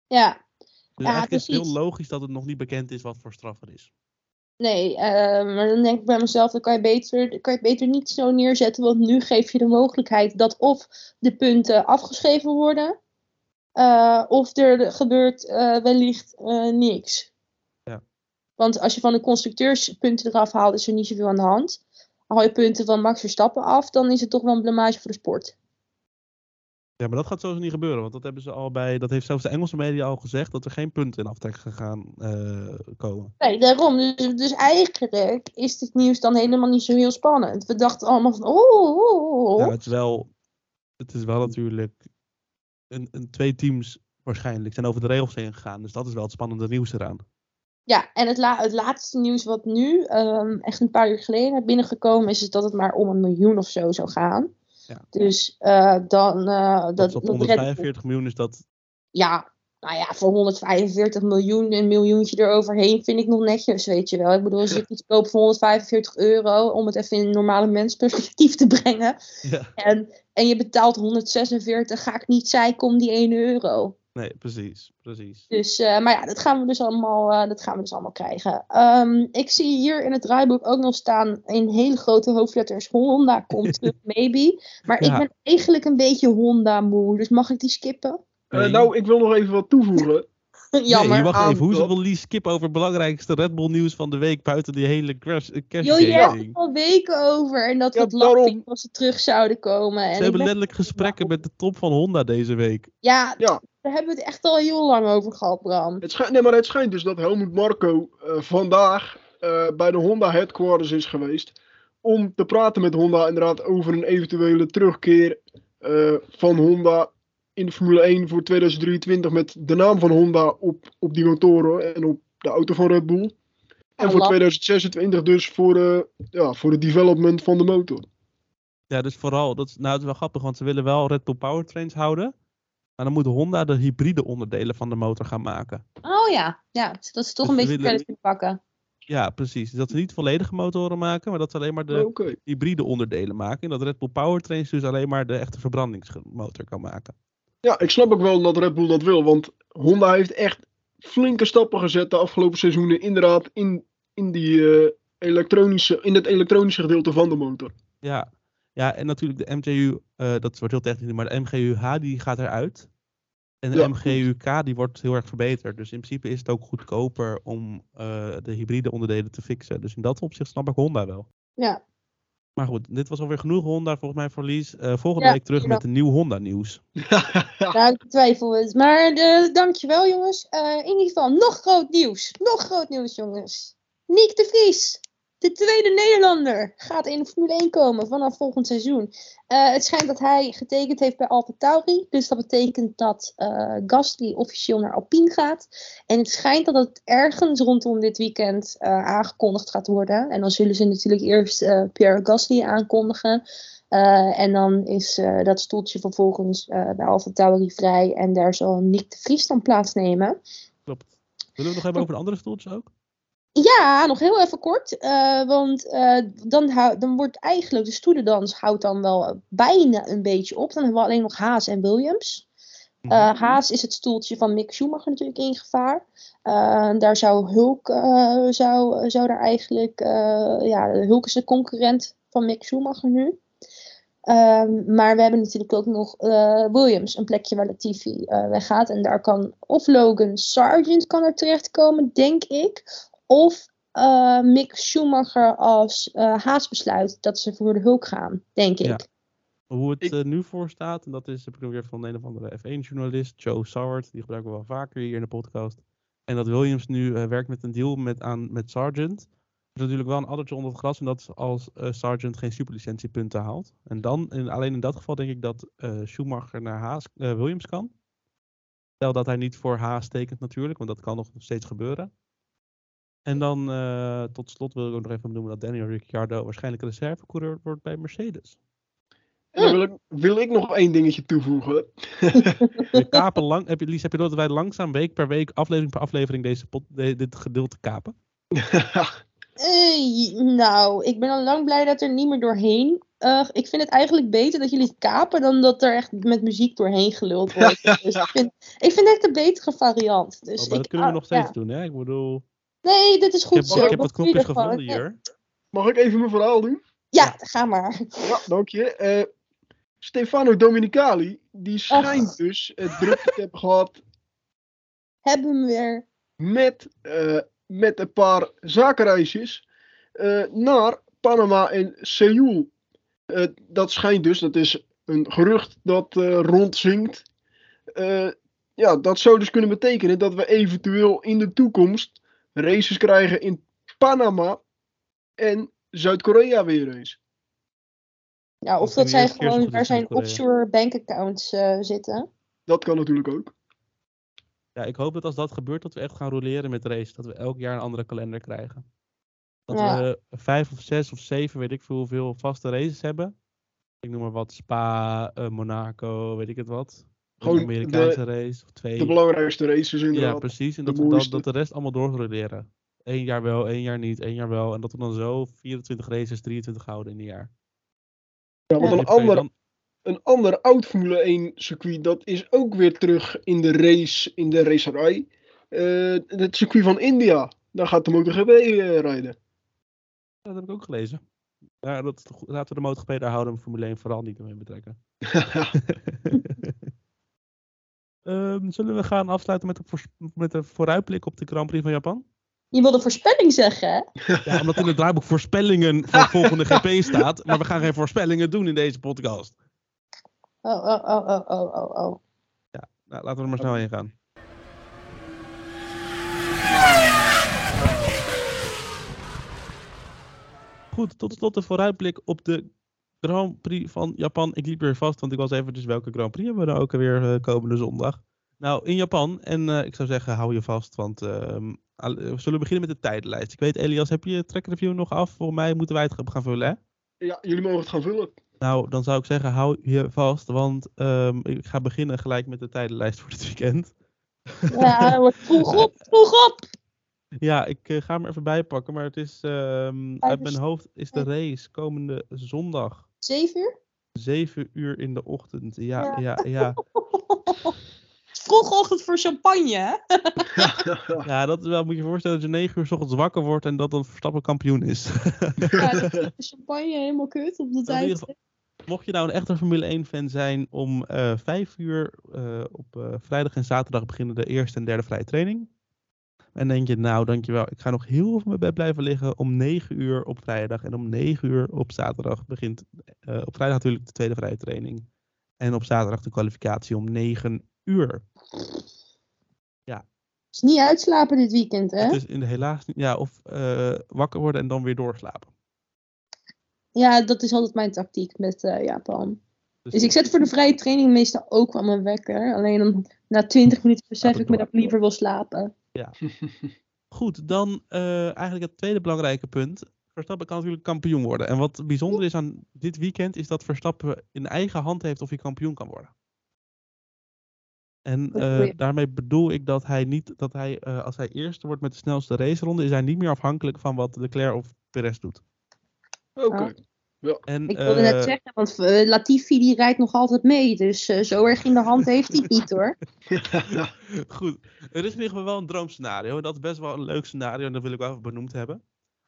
Ja. Dus ja, eigenlijk precies. is het heel logisch dat het nog niet bekend is wat voor straf er is. Nee, uh, maar dan denk ik bij mezelf, dan kan je, beter, kan je het beter niet zo neerzetten, want nu geef je de mogelijkheid dat of de punten afgeschreven worden, uh, of er gebeurt uh, wellicht niks. Ja. Want als je van de constructeurs punten eraf haalt, is er niet zoveel aan de hand. Haal je punten van Max Verstappen af, dan is het toch wel een blamage voor de sport. Ja, maar dat gaat sowieso niet gebeuren, want dat hebben ze al bij, dat heeft zelfs de Engelse media al gezegd, dat er geen punten in aftrek gaan uh, komen. Nee, daarom. Dus, dus, eigenlijk is dit nieuws dan helemaal niet zo heel spannend. We dachten allemaal van, oh, oh, oh. Ja, het is wel, het is wel natuurlijk, een, een, twee teams waarschijnlijk zijn over de regels heen gegaan, dus dat is wel het spannende nieuws eraan. Ja, en het, la het laatste nieuws wat nu, um, echt een paar uur geleden binnengekomen is, is dat het maar om een miljoen of zo zou gaan. Ja. Dus uh, dan... Uh, dat, dat, 145 miljoen is dat... Ja, nou ja, voor 145 miljoen, een miljoentje eroverheen vind ik nog netjes, weet je wel. Ik bedoel, als ik iets koop voor 145 euro, om het even in normale mensperspectief te brengen. Ja. En, en je betaalt 146, ga ik niet zeiken om die 1 euro. Nee, precies, precies. Dus, uh, maar ja, dat gaan we dus allemaal, uh, dat gaan we dus allemaal krijgen. Um, ik zie hier in het draaiboek ook nog staan in hele grote hoofdletters Honda komt terug, maybe. Maar ja. ik ben eigenlijk een beetje Honda moe, dus mag ik die skippen? Uh, nou, ik wil nog even wat toevoegen. Jammer. Nee, wacht Aan even. Hoezo dat- wil Lies skip over het belangrijkste Red Bull nieuws van de week buiten die hele crash, eh, cash Joh, je hebt er al weken over. En dat Ja, het daarom. als ze terug zouden komen. En Ze hebben ben- letterlijk gesprekken met de top van Honda deze week. ja, Ja. Daar hebben we het echt al heel lang over gehad, Bram. Het schijnt, nee, maar het schijnt dus dat Helmut Marco eh, vandaag eh, bij de Honda headquarters is geweest. Om te praten met Honda inderdaad over een eventuele terugkeer eh, van Honda in de Formule 1 voor 2023 met de naam van Honda op, op die motoren en op de auto van Red Bull. En voor Allah. 2026 dus voor, eh, ja, voor het development van de motor. Ja, dus vooral, dat is, nou het is wel grappig, want ze willen wel Red Bull powertrains houden. Maar dan moet Honda de hybride onderdelen van de motor gaan maken. Oh ja, ja dat ze toch Dus een beetje credit pakken. Ja, precies. Dus dat ze niet volledige motoren maken, maar dat ze alleen maar de hybride onderdelen maken. En dat Red Bull powertrains dus alleen maar de echte verbrandingsmotor kan maken. Ja, ik snap ook wel dat Red Bull dat wil. Want Honda heeft echt flinke stappen gezet de afgelopen seizoenen. Inderdaad, in, in, die, eh, elektronische, in het elektronische gedeelte van de motor. Ja, ja en natuurlijk de MGU, eh, dat wordt heel technisch, maar de MGU-H die gaat eruit. En de Ja. MGU-K die wordt heel erg verbeterd. Dus in principe is het ook goedkoper om eh, de hybride onderdelen te fixen. Dus in dat opzicht snap ik Honda wel. Ja. Maar goed, dit was alweer genoeg Honda volgens mij voor Lies. Eh, volgende Ja, week terug ja. met een nieuw Honda nieuws. Nou, ik twijfel het. Maar dankjewel, jongens. Eh, in ieder geval, nog groot nieuws. Nog groot nieuws, jongens. Nick de Vries, de tweede Nederlander, gaat in de Formule 1 komen vanaf volgend seizoen. Eh, het schijnt dat hij getekend heeft bij Alfa Tauri. Dus dat betekent dat eh Gasly officieel naar Alpine gaat. En het schijnt dat het ergens rondom dit weekend eh, aangekondigd gaat worden. En dan zullen ze natuurlijk eerst Pierre Gasly aankondigen. En dan is dat stoeltje vervolgens bij Alfa Tauri vrij. En daar zal Nick de Vries dan plaatsnemen. Klopt. Willen we nog hebben over de andere stoeltjes ook? Ja, nog heel even kort. eh, want eh, dan, hou- dan wordt eigenlijk de stoelendans houdt dan wel bijna een beetje op. Dan hebben we alleen nog Haas en Williams. Mhm. Eh, Haas is het stoeltje van Mick Schumacher natuurlijk in gevaar. Daar zou Hulk, zou, zou daar eigenlijk, ja, Hulk is de concurrent van Mick Schumacher nu. Ehm, maar we hebben natuurlijk ook nog Williams, een plekje waar Latifi eh weggaat. En daar kan of Logan Sargent kan er terechtkomen, denk ik. Of eh, Mick Schumacher als eh Haas besluit dat ze voor de Hulk gaan, denk ik. Ja. Hoe het Ik- eh, nu voor staat, en dat is, heb ik ook weer van een of andere F1-journalist, Joe Saward, die gebruiken we wel vaker hier in de podcast. En dat Williams nu eh, werkt met een deal met, aan, met Sargent. Er is natuurlijk wel een addertje onder het gras, en dat is als eh, Sargent geen superlicentiepunten haalt. En dan, in, alleen in dat geval denk ik dat eh, Schumacher naar Haas, Williams kan. Stel dat hij niet voor Haas tekent natuurlijk, want dat kan nog steeds gebeuren. En dan eh, tot slot wil ik ook nog even benoemen dat Daniel Ricciardo waarschijnlijk reservecoureur wordt bij Mercedes. En dan wil ik, wil ik nog één dingetje toevoegen. We kapen lang, heb je, Lies, heb je door dat wij langzaam week per week, aflevering per aflevering deze pot, de- dit gedeelte kapen? Eh, nou, ik ben al lang blij dat er niet meer doorheen. eh, ik vind het eigenlijk beter dat jullie het kapen dan dat er echt met muziek doorheen geluld wordt. dus ik, vind, ik vind het een betere variant. Dus Oh, maar dat ik, kunnen we ah, nog steeds ja. doen, hè? Ik bedoel, Nee, dit is ik goed heb, zo. ik heb wat knopjes gevonden hier. Mag ik even mijn verhaal doen? Ja, ga maar. Ja, dank je. Eh, Stefano Dominicali, die schijnt dus het druk te hebben gehad Hebben we hem weer. met, eh, met een paar zakenreisjes eh, naar Panama en Seoul. Eh, dat schijnt dus, dat is een gerucht dat eh, rondzinkt. Eh, ja, dat zou dus kunnen betekenen dat we eventueel in de toekomst races krijgen in Panama en Zuid-Korea weer eens. Ja, of Dat zij gewoon waar zijn offshore bankaccounts eh zitten. Dat kan natuurlijk ook. Ja, ik hoop dat als dat gebeurt, dat we echt gaan roleren met race. Dat we elk jaar een andere kalender krijgen. Dat Ja. we vijf of zes of zeven, weet ik veel, hoeveel vaste races hebben. Ik noem maar wat, Spa, eh, Monaco, weet ik het wat. Gewoon een Amerikaanse race of twee. De belangrijkste races Ja, inderdaad. precies. En De dat we de rest allemaal doorroleren. Eén jaar wel, één jaar niet, één jaar wel. En dat we dan zo 24 races, 23 houden in een jaar. Ja, want Ja. een ander, dan- een ander oud Formule 1 circuit, dat is ook weer terug in de race, in de racerij. Eh, het circuit van India. Daar gaat de MotoGP eh, rijden. Ja, dat heb ik ook gelezen. Ja, dat, laten we de MotoGP daar houden en Formule 1 vooral niet mee betrekken. ehm, zullen we gaan afsluiten met een, met een vooruitblik op de Grand Prix van Japan? Je wilde voorspelling zeggen, hè? Ja, omdat in het draaiboek voorspellingen voor volgende GP staat. Maar we gaan geen voorspellingen doen in deze podcast. Oh, oh, oh, oh, oh, oh, oh. Nou, laten we er maar snel heen gaan. Goed, tot slot de vooruitblik op de Grand Prix van Japan. Ik liep weer vast, want ik was even dus welke Grand Prix hebben we nou ook alweer eh, komende zondag. Nou, in Japan. En eh, ik zou zeggen, hou je vast, want ehm, eh, we zullen beginnen met de tijdlijst. Ik weet, Elias, heb je je track review nog af? Volgens mij moeten wij het gaan vullen, hè? Ja, jullie mogen het gaan vullen. Nou, dan zou ik zeggen, hou je vast, want ehm, ik ga beginnen gelijk met de tijdenlijst voor dit weekend. Ja, vroeg op, vroeg op. Ja, ik eh, ga hem er even bijpakken, maar het is ehm, uit mijn hoofd is de race komende zondag, Zeven uur? 7 uur in de ochtend. Ja, Ja. ja, ja. Vroege ochtend voor champagne, hè? Ja, dat is wel, moet je je voorstellen dat je 9 uur 's ochtends wakker wordt en dat dan Verstappen kampioen is. Ja, de champagne helemaal kut op de ieder tijd. Mocht je nou een echte Formule 1 fan zijn, om eh 5 uur eh, op vrijdag en zaterdag beginnen de eerste en derde vrije training. En denk je, nou dankjewel, ik ga nog heel veel op mijn bed blijven liggen. Om 9 uur op vrijdag en om 9 uur op zaterdag begint, eh, op vrijdag natuurlijk de tweede vrije training. En op zaterdag de kwalificatie om 9 uur. is niet uitslapen dit weekend, hè? In de helaas niet, ja, of eh, wakker worden en dan weer doorslapen. Ja, dat is altijd mijn tactiek met eh, Japan. Dus ik zet voor de vrije training meestal ook wel mijn wekker. Alleen dan na 20 minuten besef ik me dat ik liever wil slapen. Goed, dan eh, eigenlijk het tweede belangrijke punt. Verstappen kan natuurlijk kampioen worden. En wat bijzonder is aan dit weekend, is dat Verstappen in eigen hand heeft of hij kampioen kan worden. En eh, daarmee bedoel ik dat hij niet, dat hij, eh, als hij eerste wordt met de snelste raceronde, is hij niet meer afhankelijk van wat Leclerc of Perez doet. Oké. En, Ik wilde eh, net zeggen, want eh, Latifi die rijdt nog altijd mee. Dus eh, zo erg in de hand heeft hij het niet hoor. Goed, er is in ieder geval wel een droomscenario. En dat is best wel een leuk scenario en dat wil ik wel even benoemd hebben.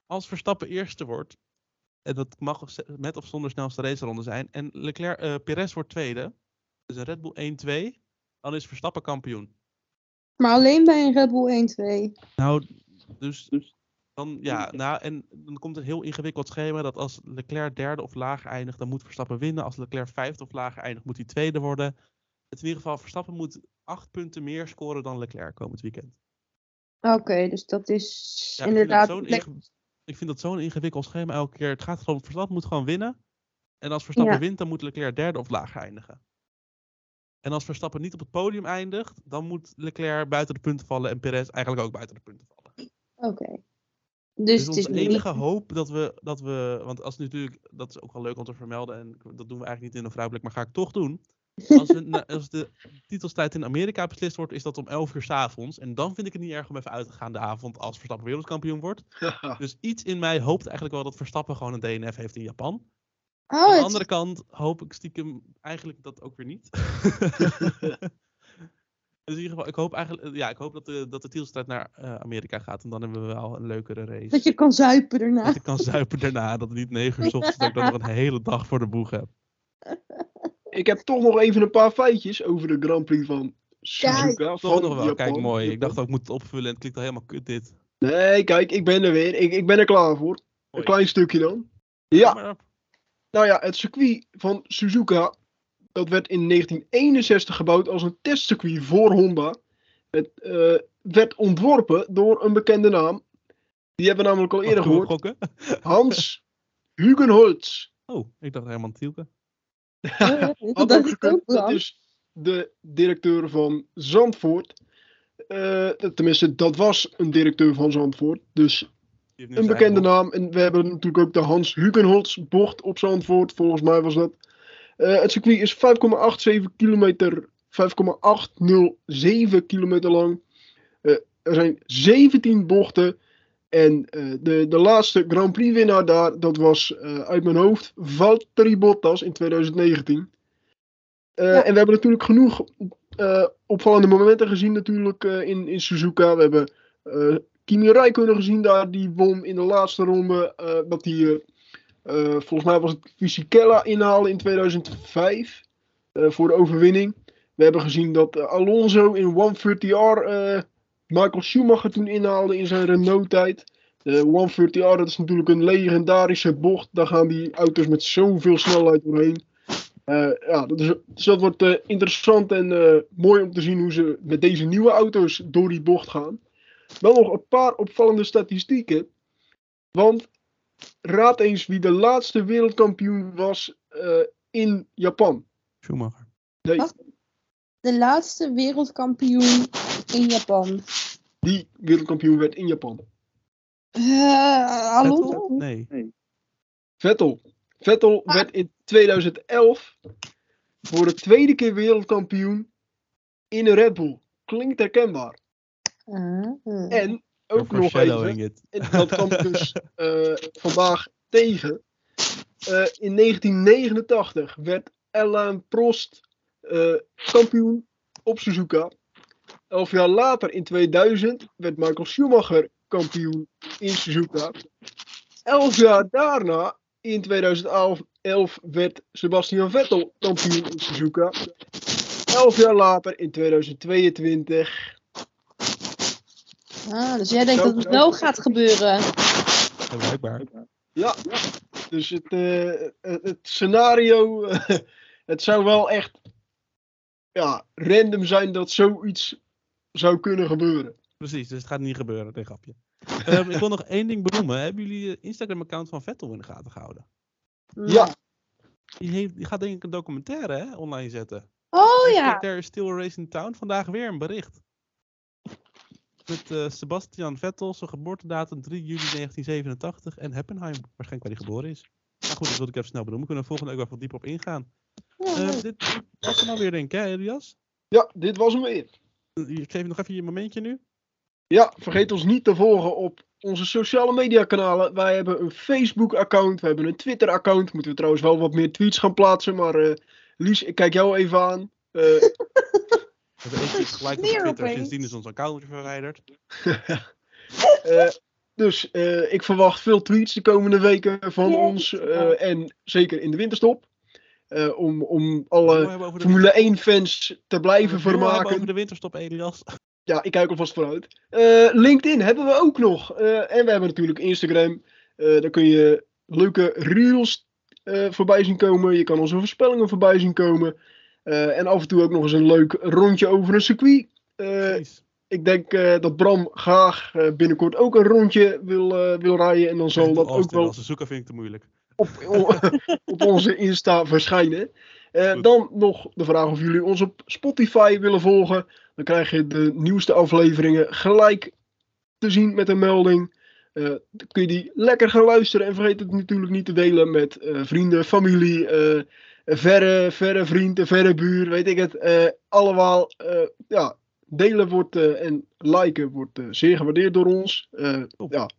Als Verstappen eerste wordt, en dat mag met of zonder snelste raceronde zijn, en Leclerc, eh Perez wordt tweede, dus een Red Bull 1-2, dan is Verstappen kampioen. Maar alleen bij een Red Bull 1-2. Nou, dus, dus dan, ja, nou, en dan komt een heel ingewikkeld schema dat als Leclerc derde of lager eindigt, dan moet Verstappen winnen. Als Leclerc vijfde of lager eindigt, moet hij tweede worden. Het in ieder geval, Verstappen moet acht punten meer scoren dan Leclerc komend weekend. Oké, dus dat is Ja, ik vind dat inderdaad... zo'n lek- inge- Ik vind dat zo'n ingewikkeld schema elke keer. Het gaat gewoon, Verstappen moet gewoon winnen. En als Verstappen Ja. wint, dan moet Leclerc derde of lager eindigen. En als Verstappen niet op het podium eindigt, dan moet Leclerc buiten de punten vallen en Perez eigenlijk ook buiten de punten vallen. Oké. Dus, Dus het is enige hoop dat we, dat we, want als natuurlijk, dat is ook wel leuk om te vermelden en dat doen we eigenlijk niet in een vrouwelijk, maar ga ik toch doen. Als, we, als de titelstrijd in Amerika beslist wordt, is dat om 11 uur 's avonds. En dan vind ik het niet erg om even uit te gaan de avond als Verstappen wereldkampioen wordt. Dus iets in mij hoopt eigenlijk wel dat Verstappen gewoon een DNF heeft in Japan. Oh, Aan de andere kant hoop ik stiekem eigenlijk dat ook weer niet. dus in ieder geval, ik hoop eigenlijk, ja, ik hoop dat de, dat de titelstrijd naar eh, Amerika gaat. En dan hebben we wel een leukere race. dat je kan zuipen daarna. Dat ik kan zuipen daarna, dat het niet 9 uur ochtends, dat ik dan nog een hele dag voor de boeg heb. Ik heb toch nog even een paar feitjes over de Grand Prix van Suzuka. Toch van nog wel, Japan. kijk mooi. Ik dacht ook, ik moet het opvullen en het klinkt al helemaal kut dit. Nee, kijk, ik ben er weer. Ik, ik ben er klaar voor. Een klein stukje dan. Ja, nou ja, het circuit van Suzuka, dat werd in 1961 gebouwd als een testcircuit voor Honda. Het eh, werd ontworpen door een bekende naam. Die hebben we namelijk al eerder gehoord. gokken? Hans Hugenholz. Oh, ik dacht Herman Tielke. Ja, dat gekund. is de directeur van Zandvoort. Eh, tenminste, dat was een directeur van Zandvoort. Dus een bekende naam. En we hebben natuurlijk ook de Hans Hugenholz bocht op Zandvoort. Volgens mij was dat. Eh, het circuit is 5,87 kilometer. 5,807 kilometer lang. Eh, er zijn 17 bochten. En eh, de, de laatste Grand Prix winnaar daar, dat was uit mijn hoofd Valtteri Bottas in 2019. Eh, Ja. En we hebben natuurlijk genoeg opvallende momenten gezien natuurlijk in, in Suzuka. We hebben Kimi Räikkönen gezien daar, die won in de laatste ronde. dat hij, eh, volgens mij was het Fisichella inhaalde in 2005 eh, voor de overwinning. We hebben gezien dat eh, Alonso in 130R eh, Michael Schumacher toen inhaalde in zijn Renault-tijd. De 130R, dat is natuurlijk een legendarische bocht. Daar gaan die auto's met zoveel snelheid doorheen. Eh, ja, dat dus dat wordt interessant en mooi om te zien hoe ze met deze nieuwe auto's door die bocht gaan. Wel nog een paar opvallende statistieken. Want raad eens wie de laatste wereldkampioen was eh, in Japan. Schumacher. Nee, Wat? De laatste wereldkampioen in Japan. die wereldkampioen werd in Japan. Eh Alonso? Vettel? Nee. Vettel. Vettel Ah. werd in 2011 voor de tweede keer wereldkampioen in een Red Bull. Klinkt herkenbaar. Ah. En ook nog even, it. en dat kwam dus eh, vandaag tegen. Eh, in 1989 werd Alain Prost eh, kampioen op Suzuka. Elf jaar later, in 2000, werd Michael Schumacher kampioen in Suzuka. Elf jaar daarna, in 2011, 11, werd Sebastian Vettel kampioen in Suzuka. Elf jaar later, in 2022, Ah, dus jij denkt Zo- dat het wel gaat gebeuren. Ja, Blijkbaar. Ja, dus het, eh, het, scenario, het zou wel echt ja, random zijn dat zoiets zou kunnen gebeuren. Precies, dus het gaat niet gebeuren, nee grapje. Ehm, ik wil nog één ding benoemen. Hebben jullie de Instagram-account van Vettel in de gaten gehouden? Ja, Die, heeft, die gaat denk ik een documentaire hè, online zetten. Oh ja. There is still a race in town. Vandaag weer een bericht. Met eh, Sebastian Vettel, zijn geboortedatum 3 juli 1987 en Heppenheim. Waarschijnlijk waar hij geboren is. Maar goed, dat wilde ik even snel benoemen. We kunnen volgende week wel wat dieper op ingaan. Ja, Eh, dit was hem alweer denk ik, hè Elias? ja, dit was hem weer. Eh, Ik geef nog even je momentje nu. Ja, vergeet ons niet te volgen op onze sociale media kanalen. Wij hebben een Facebook account, we hebben een Twitter account. Moeten we trouwens wel wat meer tweets gaan plaatsen. Maar eh, Lies, ik kijk jou even aan. Eh, We hebben één keer gelijk op Twitter. opeens. Sindsdien is ons account verwijderd. eh, dus eh, ik verwacht veel tweets de komende weken van ons. eh, en zeker in de winterstop. Eh, om, om alle hebben Formule 1 fans te blijven we hebben vermaken. over de winterstop, Elias. Ja, ik kijk alvast vooruit. Eh, LinkedIn hebben we ook nog. Eh, en we hebben natuurlijk Instagram. Eh, daar kun je leuke reels eh, voorbij zien komen. Je kan onze voorspellingen voorbij zien komen. Eh, en af en toe ook nog eens een leuk rondje over een circuit. Eh, ik denk eh, dat Bram graag binnenkort ook een rondje wil, wil rijden. En dan zal dat ook wel Als ze zoeken vind ik te moeilijk. op, op onze Insta verschijnen. Dan nog de vraag of jullie ons op Spotify willen volgen. Dan krijg je de nieuwste afleveringen gelijk te zien met een melding. Dan kun je die lekker gaan luisteren. En vergeet het natuurlijk niet te delen met vrienden, familie, verre, verre vriend, een verre buur, weet ik het. Eh, allemaal, eh, ja, delen wordt eh, en liken wordt eh, zeer gewaardeerd door ons. Eh, ja,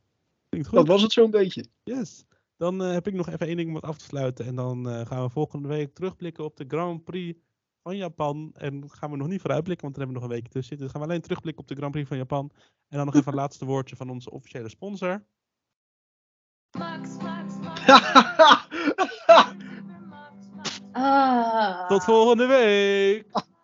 dat was het zo'n beetje. Yes. Dan heb ik nog even één ding om het af te sluiten. En dan eh, gaan we volgende week terugblikken op de Grand Prix van Japan. En gaan we nog niet vooruitblikken, want dan hebben we nog een week tussen. Dus gaan we alleen terugblikken op de Grand Prix van Japan. En dan nog even een laatste woordje van onze officiële sponsor. Max, Max, Max. Ah. Tot volgende week!